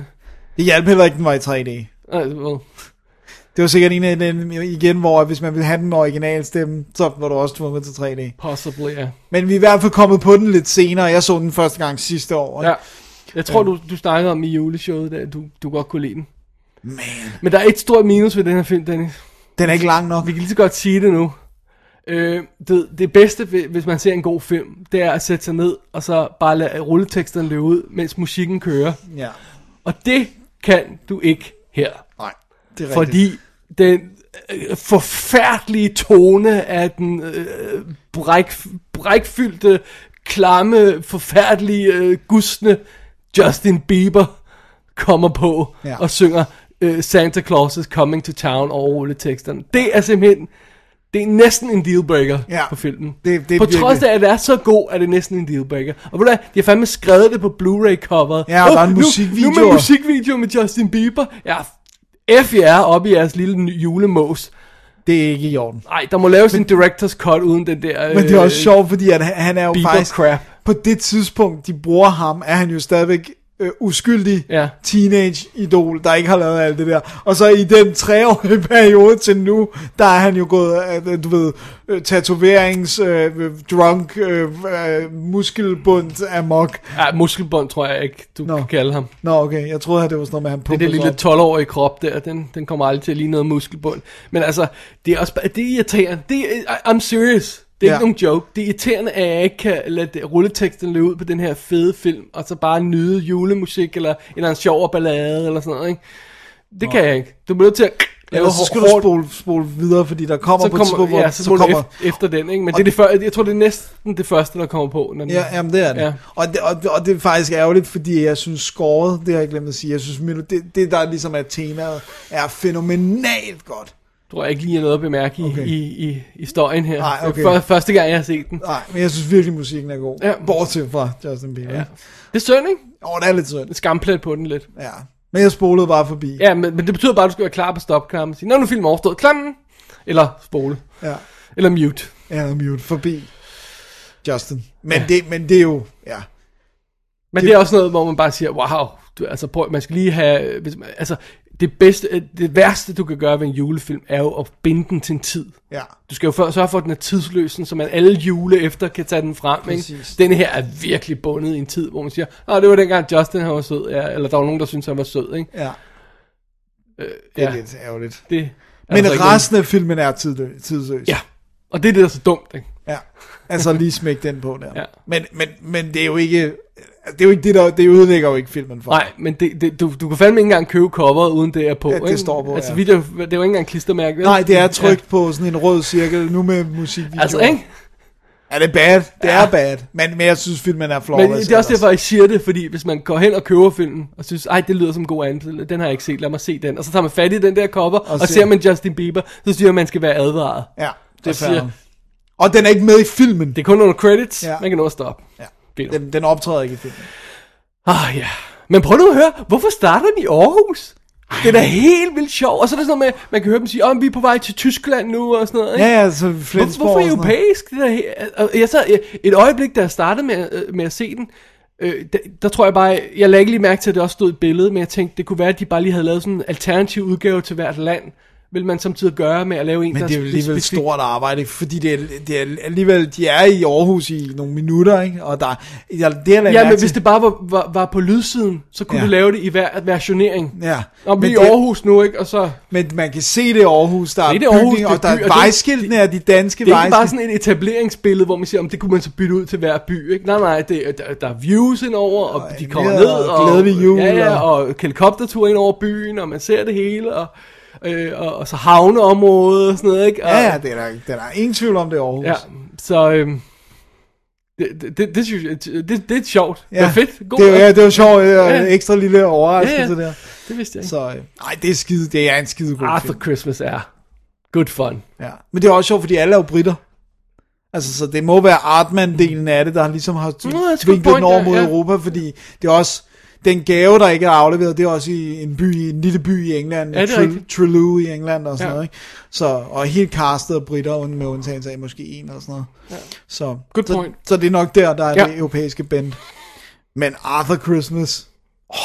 S2: Det hjalp heller ikke, den var i 3D.
S3: altså, well,
S2: Det var sikkert en af den igen, hvor hvis man ville have den originale stemme, så var du også tvunget til 3D.
S3: possibly, ja.
S2: Men vi er i hvert fald kommet på den lidt senere. Jeg så den første gang sidste år.
S3: ja. Jeg tror, du, du snakkede om i juleshowet, der, du, du godt kunne lide den.
S2: Man.
S3: Men der er et stort minus ved den her film, Dennis.
S2: Den er ikke lang nok.
S3: Vi kan lige så godt sige det nu. Øh, det, det bedste, hvis man ser en god film, det er at sætte sig ned, og så bare lade rulleteksterne løbe ud, mens musikken kører.
S2: Ja.
S3: Og det kan du ikke her.
S2: Det er.
S3: Fordi den øh, forfærdelige tone af den øh, bræk, brækfyldte, klamme, forfærdelige, øh, gustne Justin Bieber kommer på
S2: Ja.
S3: og synger øh, Santa Claus is coming to town over rulleteksterne. Det er simpelthen, det er næsten en dealbreaker
S2: Ja.
S3: på filmen.
S2: Det- det
S3: på trods af, at det er så god, er det næsten en dealbreaker. Og ved du hvad, de har fandme skrevet det på Blu-ray coveret.
S2: Ja, og der er en
S3: nu,
S2: musikvideo.
S3: Nu med musikvideo med Justin Bieber. Ja, F jer op i jeres lille julemås.
S2: Det er ikke i orden.
S3: Nej, der må laves en director's cut uden den der...
S2: Men det er også sjovt, fordi at han- han er jo faktisk...
S3: crap.
S2: på det tidspunkt, de bruger ham, er han jo stadigvæk øh, uskyldig
S3: Ja.
S2: teenage-idol, der ikke har lavet alt det der. Og så i den treårige [laughs] periode til nu, der er han jo gået, øh, du ved, øh, tatoverings, øh, drunk, øh, øh, muskelbund amok.
S3: Ja, muskelbånd tror jeg ikke, du
S2: Nå.
S3: kan kalde ham.
S2: Nå, okay, jeg troede, at det var sådan noget med, han
S3: Det er det
S2: pumpede
S3: lille
S2: op.
S3: 12-årige krop der, den, den kommer aldrig til at ligne noget muskelbund. Men altså, det er også det er irriterende. Det er, I'm serious. Det er
S2: Ja.
S3: ikke nogen joke. Det er irriterende, at jeg ikke kan lade rulleteksten løbe ud på den her fede film, og så bare nyde julemusik, eller, eller en sjov ballade, eller sådan noget, ikke? Det kan jeg ikke. Du bliver nødt til at lave
S2: Ellers så skal
S3: hårdt-
S2: du spole, spole videre, fordi der kommer
S3: så
S2: på tidspunkt,
S3: kommer,
S2: hvor
S3: ja, så,
S2: så
S3: kommer efter, efter den, ikke? Men det er det før, jeg tror, det er næsten det første, der kommer på. Når den,
S2: Ja, jamen det er det.
S3: Ja.
S2: Og, det og, og det er faktisk ærgerligt, fordi jeg synes scoret, det har jeg glemt at sige, jeg synes det, det der ligesom er temaet, er fænomenalt godt.
S3: Tror jeg ikke lige er noget at bemærke i,
S2: Okay.
S3: i, i, i storyen her.
S2: Nej, okay.
S3: Er første gang, jeg har set den.
S2: Nej, men jeg synes virkelig, musikken er god.
S3: Ja.
S2: Bortset fra Justin Bieber.
S3: Ja. Det er synd, ikke?
S2: Åh, det er lidt synd.
S3: Skamplet på den lidt.
S2: Ja. Men jeg spolede bare forbi.
S3: Ja, men, men det betyder bare, at du skal være klar på stopkampen og sige, når nu er filmen overstået, klem den. Eller spole.
S2: Ja.
S3: Eller mute.
S2: Ja, mute forbi Justin. Men, ja. det, men det er jo, ja.
S3: Men det, det er også noget, hvor man bare siger, wow, du, altså prøv, man skal lige have, hvis man, altså det bedste, det værste du kan gøre ved en julefilm, er jo at binde den til en tid.
S2: Ja.
S3: Du skal jo for, sørge for, at den er tidsløs, så man alle jule efter kan tage den frem. Ikke? Denne her er virkelig bundet i en tid, hvor man siger, ah, det var dengang Justin han var sød, ja, eller der var nogen, der syntes, han var sød. Ikke?
S2: Ja.
S3: Øh,
S2: Det er
S3: ja,
S2: lidt ærgerligt.
S3: det er
S2: Men
S3: altså
S2: resten af filmen er tidløs. tidsløs.
S3: Ja, og det er det, der er så dumt. Ikke?
S2: Ja, altså lige smæk den på der.
S3: Ja.
S2: Men, men, men det er jo ikke, det er jo ikke det, der, det ødelægger jo ikke filmen for.
S3: Nej, men det, det, du, du kan fandme ikke engang købe coveret, uden det er på.
S2: Ja, det
S3: ikke?
S2: står på,
S3: Altså,
S2: ja.
S3: video, det er jo ikke engang klistermærke. vel?
S2: Nej, det er trykt ja. på sådan en rød cirkel, nu med musikvideo.
S3: Altså, ikke?
S2: Ja, det er bad. Det
S3: Ja.
S2: er bad. Men, men jeg synes, filmen er flawless.
S3: Men det er også derfor, jeg siger det, fordi hvis man går hen og køber filmen, og synes, ej, det lyder som en god anmeldelse, den har jeg ikke set, lad mig se den. Og så tager man fat i den der cover, og, og
S2: se-
S3: ser man Justin Bieber, så siger man, man skal være advaret.
S2: Ja, det
S3: og
S2: er
S3: siger-
S2: fair. Og den er ikke med i filmen.
S3: Det er kun under credits,
S2: Ja.
S3: man kan nå at stoppe. Filmen.
S2: Den, den optræder ikke i filmen.
S3: Ah ja. Men prøv nu at høre, hvorfor starter den i Aarhus? Det er da helt vildt sjovt. Og så er der sådan noget med, man kan høre dem sige, om vi er på vej til Tyskland nu og sådan noget. Ikke?
S2: Ja, ja, så
S3: Hvor,
S2: Flensborg
S3: hvorfor
S2: sådan noget.
S3: europæisk? Det der, jeg så, et øjeblik, da jeg startede med, øh, med at se den, øh, der, der tror jeg bare, jeg lagde ikke lige mærke til, at det også stod et billede, men jeg tænkte, det kunne være, at de bare lige havde lavet sådan en alternativ udgave til hvert land. Vil man samtidig gøre med at lave en,
S2: Men
S3: der
S2: det er jo alligevel
S3: specifik-
S2: stort arbejde, fordi det er, det er alligevel, de er i Aarhus i nogle minutter, ikke? Og der, jeg, det er
S3: Ja, men hvis det bare var, var, var på lydsiden, så kunne
S2: Ja.
S3: du lave det i hver versionering.
S2: Ja,
S3: Og vi er i Aarhus nu, ikke? Og så...
S2: men man kan se det i Aarhus, der er,
S3: Det er Aarhus,
S2: bygning, og der er
S3: og
S2: vejskiltene er de danske
S3: Det er ikke bare sådan et etableringsbillede, hvor man siger, om det kunne man så bytte ud til hver by, ikke? Nej, nej, det, er- der, der er views indover, og de kommer ned,
S2: og
S3: og,
S2: jul,
S3: ja, ja,
S2: og-
S3: og helikoptertur ind over byen, og man ser det hele, og, øh, og, og så havneområdet og sådan noget, ikke? Og,
S2: Ja, ja, det er der, det er der ingen tvivl om, det er Aarhus.
S3: ja så øhm, det, det, det, det, synes jeg, det, det er sjovt.
S2: Ja,
S3: Det er fedt. God,
S2: Det, er- ja, det var sjovt, øh,
S3: Ja.
S2: ekstra lille overraskelse
S3: Ja, ja.
S2: der.
S3: det vidste jeg ikke.
S2: Så, øh, nej, det er skide, det er en skide god
S3: Arthur
S2: film.
S3: Christmas er good fun.
S2: Ja. Men det er også sjovt, fordi alle er jo britter. Altså, så det må være Artman-delen af det, der ligesom har vinklet den over
S3: ja,
S2: mod
S3: ja.
S2: Europa, fordi det er også, den gave, der ikke er afleveret, det er også i en by, en lille by i England,
S3: Ja,
S2: Tre-. Trelew i England og sådan
S3: Ja.
S2: noget, ikke? Så, og helt castet af britter, med undtagelse af måske en og sådan noget. Ja. Så,
S3: Good
S2: så,
S3: point.
S2: Så det er nok der, der er
S3: Ja.
S2: det europæiske band. Men Arthur Christmas, oh,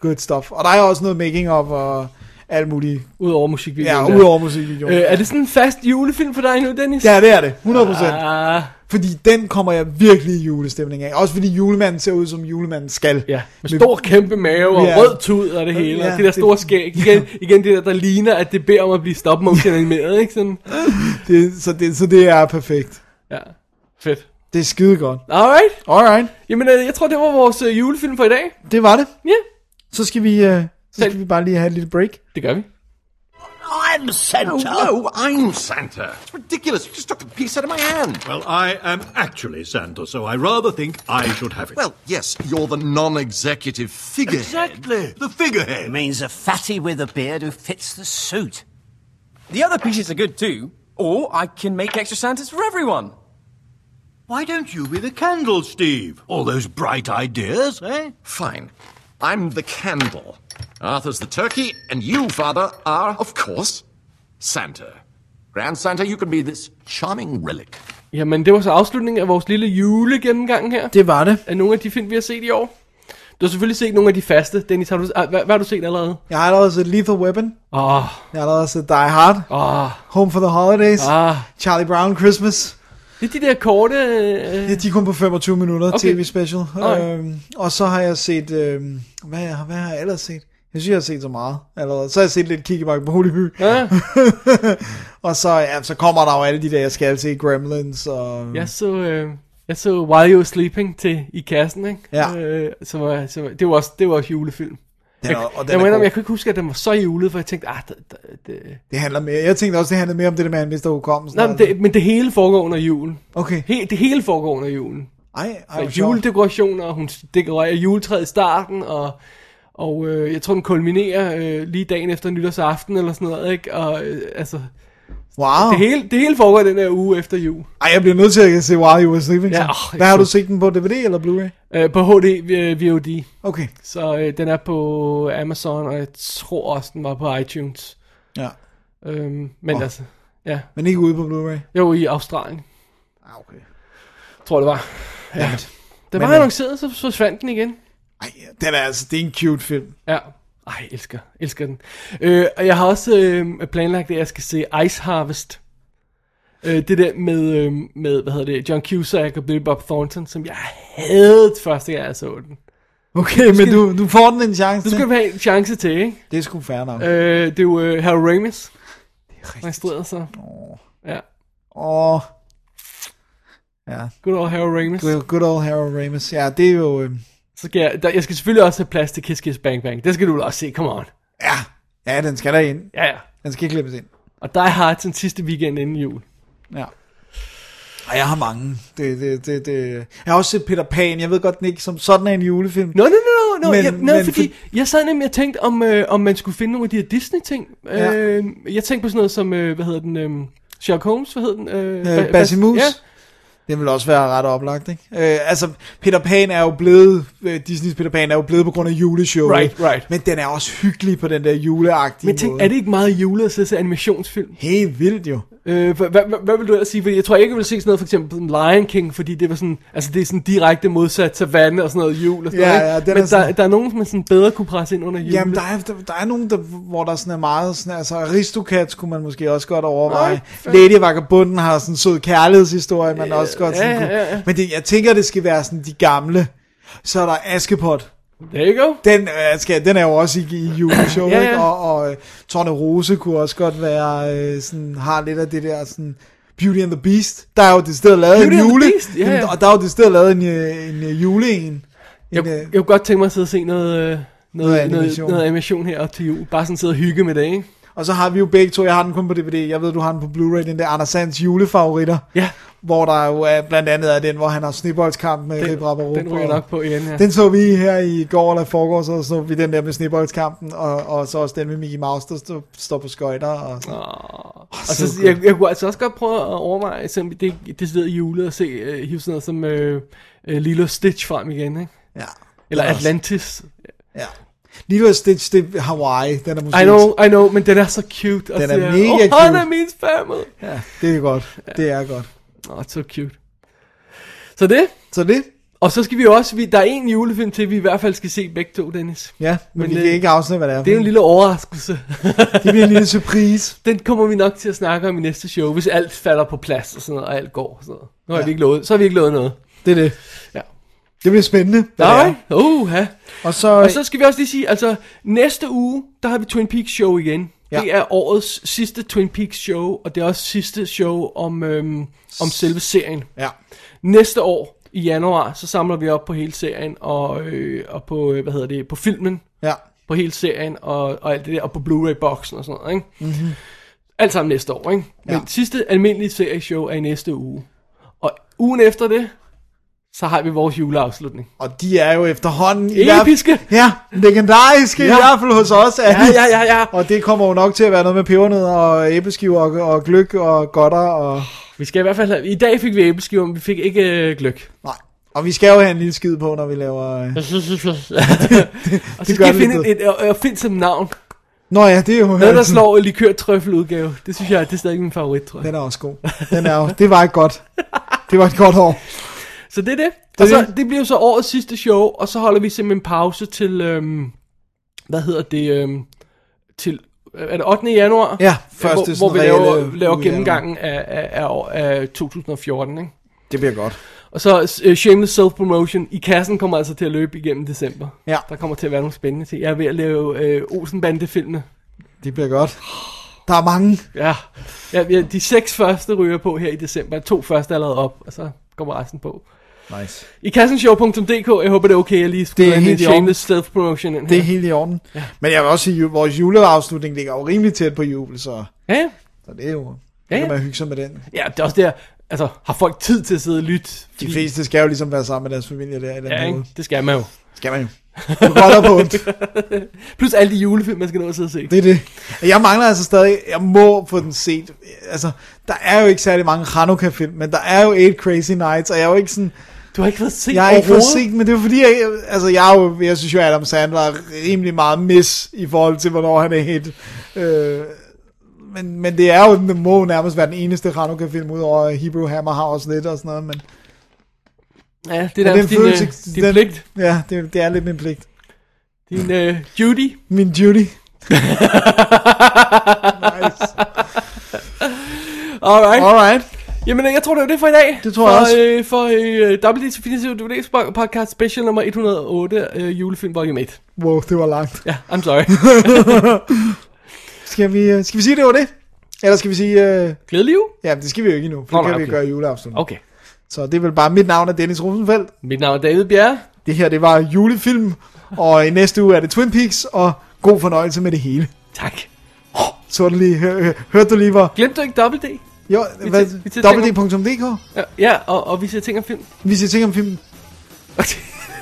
S2: good stuff. Og der er også noget making of og alt muligt.
S3: Udover musikvideoen.
S2: Ja, udover musikvideoen.
S3: Øh, er det sådan en fast julefilm for dig nu, Dennis?
S2: Ja, det er det. 100%.
S3: Ah,
S2: Fordi den kommer jeg virkelig i julestemning af. Også fordi julemanden ser ud, som julemanden skal.
S3: ja, med stor kæmpe mave og
S2: Ja.
S3: rød tud og det hele.
S2: Ja,
S3: og det der store skæg. [laughs] Igen, igen det der, der ligner, at det beder om at blive stop motion animeret, ikke? Sådan, [laughs]
S2: Det, så, det, så det er perfekt.
S3: ja, fedt.
S2: Det er skide godt.
S3: Alright.
S2: Alright,
S3: Jamen, øh, jeg tror, det var vores øh, julefilm for i dag.
S2: det var det.
S3: Ja,
S2: Så skal vi, så
S3: Selv-
S2: skal vi bare lige have et lille break.
S3: det gør vi.
S5: I'm Santa.
S8: No, I'm Santa. It's ridiculous. You just took a piece out of my hand.
S5: Well, I am actually Santa, so I rather think I should have it.
S8: Well, yes, you're the non-executive figurehead.
S5: exactly. The figurehead.
S9: It means a fatty with a beard who fits the suit.
S10: The other pieces are good too, or I can make extra Santas for everyone.
S5: Why don't you be the candle, Steve? All those bright ideas, eh?
S8: Fine. I'm the candle. Arthur's the turkey, and you, Father, are, of course, Santa. Grand Santa, you can be this charming relic.
S3: Jamen, det var så afslutningen af vores lille julegennemgang her.
S2: Det var det.
S3: Af nogle af de film, vi har set i år. Du har selvfølgelig set nogle af de faste. Dennis, har du, ah, hvad, hvad har du set allerede?
S2: Jeg har allerede set Lethal Weapon.
S3: Åh,
S2: Jeg har allerede set Die Hard.
S3: åh,
S2: Home for the Holidays.
S3: ah.
S2: Charlie Brown Christmas.
S3: Det er de der korte... Øh,
S2: Ja, de er kun på 25 minutter
S3: Okay.
S2: okay. tv special.
S3: Alright.
S2: Øhm, og så har jeg set, øhm, hvad, hvad har jeg ellers set? Jeg synes, jeg har set så meget allerede. Så har jeg set lidt Kikkebakke på Holyby.
S3: ja, [laughs]
S2: og så, ja, så kommer der jo alle de der, jeg skal se, Gremlins og...
S3: jeg så... Øh, jeg så While You Were Sleeping til i kassen, ikke?
S2: Ja.
S3: Øh, som var, som, det var også, det var også julefilm.
S2: Den er, og den
S3: jeg,
S2: er
S3: mener, jeg kunne ikke huske, at den var så julet, for jeg tænkte, ah, det, det, det.
S2: Handler mere, jeg tænkte også, det handlede mere om det der med, at han mister hukommelsen.
S3: Nej, men det, men det hele foregår under julen.
S2: Okay.
S3: He, det hele foregår under julen.
S2: Ej, ej,
S3: juledekorationer, og hun dekorerer juletræet i starten, og, og øh, jeg tror, den kulminerer øh, lige dagen efter nytårsaften, eller sådan noget, ikke? Og øh, altså,
S2: Wow.
S3: det hele, det hele foregår den her uge efter jul.
S2: Ej, jeg bliver nødt til at se While You Were Sleeping.
S3: Ja, åh,
S2: Hvad har du set den på DVD eller Blu-ray?
S3: Øh, på HD øh, VOD.
S2: Okay.
S3: Så øh, den er på Amazon, og jeg tror også, den var på iTunes.
S2: Ja.
S3: Øhm, men
S2: Åh.
S3: altså, ja.
S2: Men ikke ude på Blu-ray?
S3: Jo, i Australien,
S2: Ah, okay.
S3: tror det var. Ja. Den
S2: Men,
S3: var
S2: øh,
S3: annonceret, så forsvandt den igen.
S2: Ej, den er altså, det er en cute film.
S3: Ja. Ej, jeg elsker, elsker den. Øh, og jeg har også øh, planlagt, at jeg skal se Ice Harvest. Øh, det der med, øh, med, hvad hedder det, John Cusack og Billy Bob Thornton, som jeg havde første gang, jeg så den.
S2: Okay, men du, du får den en chance
S3: Du
S2: til.
S3: skal vi have en chance til, ikke?
S2: Det er sgu fair nok.
S3: Øh, det er jo øh, Harold Ramis,
S2: det er rigtigt.
S3: instruerede sig.
S2: Åh.
S3: Ja,
S2: Åh. Ja,
S3: good old Harold Ramis.
S2: good, good old Harold Ramis. Ja, det er jo... Øh,
S3: Så skal jeg, der, jeg skal selvfølgelig også have plads til Kiss Kiss Bang Bang. Det skal du også se, come on.
S2: ja, ja, den skal der ind.
S3: Ja, ja.
S2: Den skal klippes ind.
S3: Og Die Hard den sidste weekend inden jul.
S2: Ja. Og jeg har mange. Det, det, det, det. Jeg har også set Peter Pan. Jeg ved godt, den ikke som sådan er en julefilm.
S3: Nå, nå, nå, nå,
S2: Men-
S3: jeg,
S2: men
S3: fordi jeg sad nemlig og tænkte, om, øh, om man skulle finde nogle af de her Disney-ting.
S2: Ja.
S3: Øh, jeg tænkte på sådan noget som, øh, hvad hedder den, øh, Sherlock Holmes, hvad hedder den? Øh,
S2: Øh,
S3: Ba-
S2: Basimus.
S3: Ja,
S2: Det vil også være ret oplagt, ikke? Øh, altså, Peter Pan er jo blevet, øh, Disneys Peter Pan er jo blevet på grund af juleshowet.
S3: Right, right.
S2: Men den er også hyggelig på den der juleagtige
S3: men tænk,
S2: måde.
S3: er det ikke meget julet at sidde animationsfilm?
S2: Helt vildt jo.
S3: Øh, hvad, hvad, hvad, vil du ellers sige? Fordi jeg tror ikke, jeg vil se sådan noget, for eksempel Lion King, fordi det var sådan, altså det er sådan direkte modsat til vand og sådan noget jul og sådan
S2: Ja,
S3: noget,
S2: ja,
S3: ikke?
S2: den
S3: Men
S2: er sådan-
S3: der, der er nogen, som sådan bedre kunne presse ind under julen.
S2: Jamen, der er, der, der er nogen, der, hvor der sådan er meget sådan, altså Aristocats kunne man måske også godt overveje.
S3: Nej,
S2: Lady Vagabunden har sådan en sød kærlighedshistorie, man også godt sådan
S3: ja,
S2: kunne.
S3: ja, ja.
S2: Men det, jeg tænker, det skal være sådan de gamle. Så er der Askepot.
S3: There you go.
S2: Den, øh, skal, den er jo også i, i juleshow, [clears throat]
S3: Ja, ja.
S2: ikke? Og, og øh, Torne Rose kunne også godt være, øh, sådan, har lidt af det der sådan, Beauty and the Beast. Der er jo det sted lavet
S3: Beauty
S2: en jule,
S3: Beast, ja, ja.
S2: og der er jo det sted lavet en, øh, en øh, juleen.
S3: Jeg,
S2: En,
S3: jeg kunne godt tænke mig at sidde og se noget, øh, noget,
S2: Noget animation.
S3: noget, noget animation her til jul. Bare sådan sidde og hygge med det, ikke?
S2: Og så har vi jo begge to, jeg har den kun på DVD, jeg ved, du har den på Blu-ray, den der Anders Sands julefavoritter.
S3: Ja,
S2: Hvor der jo er, blandt andet er den, hvor han har sniboldskamp med Rip Rapparup.
S3: den ryger
S2: og-
S3: nok på igen, ja.
S2: Den så vi her i går eller forgår, så så vi den der med sniboldskampen, og, og så også den med Mickey Mouse, der står, står på skøjter. Og,
S3: Åh. Og
S2: så
S3: så, jeg, jeg kunne altså også godt prøve at overveje, selvom det det sidder i julet, at se uh, hive sådan noget som uh, uh, Lilo Stitch frem igen, ikke?
S2: ja.
S3: Eller
S2: er
S3: Atlantis.
S2: Ja. Lilo og Stitch, det er Hawaii, den er måske...
S3: I know, I know, men den er så cute. Og
S2: Den er mega
S3: oh,
S2: cute."
S3: Han er min family.
S2: Ja, det er godt. Det er godt.
S3: Åh, oh, så cute. Så det.
S2: Så det,
S3: Og så skal vi også, vi, der er en julefilm til, vi i hvert fald skal se begge to, Dennis.
S2: ja, men,
S3: Men
S2: vi
S3: det-
S2: kan ikke afsløre, hvad det er.
S3: Det er en lille overraskelse.
S2: det bliver en lille surprise. [laughs]
S3: Den kommer vi nok til at snakke om i næste show, hvis alt falder på plads og sådan noget, og alt går. og Sådan noget. Nu har
S2: Ja.
S3: vi ikke lovet, så har vi ikke lovet noget.
S2: Det er det.
S3: Ja.
S2: Det bliver spændende.
S3: Nej, uh, ja.
S2: Og så,
S3: Og så skal vi også lige sige, altså næste uge, der har vi Twin Peaks show igen.
S2: Ja.
S3: Det er årets sidste Twin Peaks show, og det er også sidste show om, øhm, om selve serien.
S2: ja.
S3: Næste år, i januar, så samler vi op på hele serien, og, øh, og på, øh, hvad hedder det, på filmen,
S2: Ja.
S3: på hele serien, og, og alt det der, og på Blu-ray-boksen og sådan noget, ikke? Mm-hmm. Alt sammen næste år, ikke? Men
S2: Ja.
S3: sidste almindelige serieshow er i næste uge. Og ugen efter det, så har vi vores juleafslutning.
S2: Og de er jo efterhånden... i hvert-
S3: Episke!
S2: Ja, legendariske ja. i hvert fald hos os.
S3: Ja, ja, ja, ja.
S2: Og det kommer jo nok til at være noget med pebernødder og æbleskiver og, og gløk og godter og...
S3: Vi skal i hvert fald have, I dag fik vi æbleskiver, men vi fik ikke øh, gløk.
S2: Nej. Og vi skal jo have en lille skid på, når vi laver... Øh... [laughs]
S3: og så skal jeg
S2: det
S3: finde et, et, et, et som navn.
S2: Nå ja, det er jo...
S3: Noget, der slår en likør udgave. Det synes jeg, det er stadig min favorit, tror jeg.
S2: Den er også god. Den er jo... Det var ikke godt. Det var et godt år.
S3: Så det er det.
S2: Det
S3: Og så,
S2: det.
S3: det bliver så årets sidste show, og så holder vi simpelthen pause til, øhm, hvad hedder det, øhm, til, er det 8. januar?
S2: Ja, første
S3: hvor, hvor vi laver, laver gennemgangen af, af, af, af 2014, ikke?
S2: Det bliver godt.
S3: Og så uh, Shameless Self-Promotion i kassen kommer altså til at løbe igennem december.
S2: Ja.
S3: Der kommer til at være nogle spændende ting. Jeg er ved at lave uh, Olsen-bande-filmene.
S2: Det bliver godt. Der er mange.
S3: Ja. ja, ja, de seks første ryger på her i december. To første er allerede op, og så kommer resten på.
S2: Nice.
S3: I kassenshow.dk, jeg håber det er okay, jeg lige
S2: Det
S3: skulle
S2: er helt i orden.
S3: Shameless Self-Promotion ind her.
S2: Det er helt i orden. Ja. Men jeg vil også sige, at vores juleafslutning ligger jo rimelig tæt på jul, så,
S3: Ja, ja.
S2: så det er jo...
S3: Ja,
S2: Ja, kan man hygge sig med den.
S3: Ja, det er også der, altså, har folk tid til at sidde og lytte?
S2: De fleste skal jo ligesom være sammen med deres familie der i den
S3: Ja,
S2: måde.
S3: det skal man jo.
S2: Skal man jo. På godt og på ondt. [laughs]
S3: Plus alle de julefilm, man skal nå at sidde og se.
S2: Det er det. Jeg mangler altså stadig, jeg må få den set. Altså, der er jo ikke særlig mange Hanukkah-film, men der er jo Eight Crazy Nights, og jeg er jo ikke sådan...
S3: Du har ikke fået set
S2: Jeg har ikke fået set, men det er fordi, jeg, altså, jeg, er jo, jeg synes jo, Adam Sandler er rimelig meget miss i forhold til, hvornår han er hit. Øh, men, men det er jo, det må jo nærmest være den eneste Hanukkah-film, udover Hebrew Hammer House lidt og sådan noget, men...
S3: Ja, det er nærmest din,
S2: følelse-
S3: øh, din pligt.
S2: Ja, det, det er lidt min pligt.
S3: Din uh, Judy.
S2: Min duty. [laughs] nice.
S3: Alright.
S2: Alright.
S3: Jamen, øh, jeg tror, det var det for i dag.
S2: Det tror
S3: for,
S2: jeg også.
S3: Øh, for øh, WD's Definitive DVD podcast special nummer 108, øh, julefilm volume 1.
S2: Wow, det var langt.
S3: Ja, I'm sorry. [laughs]
S2: Skal vi, øh, skal vi sige, det var det? Eller skal vi sige... Øh...
S3: Glædelig jul?
S2: Ja, det skal vi jo ikke endnu, for
S3: Nå,
S2: det kan
S3: nej,
S2: vi
S3: okay.
S2: gøre i juleaften.
S3: Okay.
S2: Så det er vel bare, mit navn er Dennis Rosenfeldt.
S3: Mit navn er David Bjerre.
S2: Det her, det var julefilm, og i næste uge er det Twin Peaks, og god fornøjelse med det hele.
S3: Tak.
S2: Så du lige, hør, hør, hørte du lige, hvor...
S3: Glemte du ikke WD?
S2: Jo, www.dk?
S3: Ja, og, og vi ser ting om film.
S2: Vi siger ting om filmen.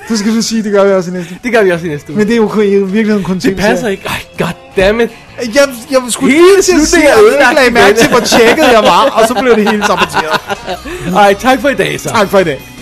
S2: Du [laughs] skal du sige, det gør vi også i næste.
S3: Det gør vi også i næste uge.
S2: Men det er jo i virkeligheden kun
S3: det passer ikke. Ej, goddammit.
S2: Jeg, jeg skulle
S3: Hele
S2: til at sige, at jeg ikke lagde mærke til, hvor tjekket jeg var, og så blev det hele saboteret.
S3: Ej, tak for i dag så.
S2: Tak for i dag.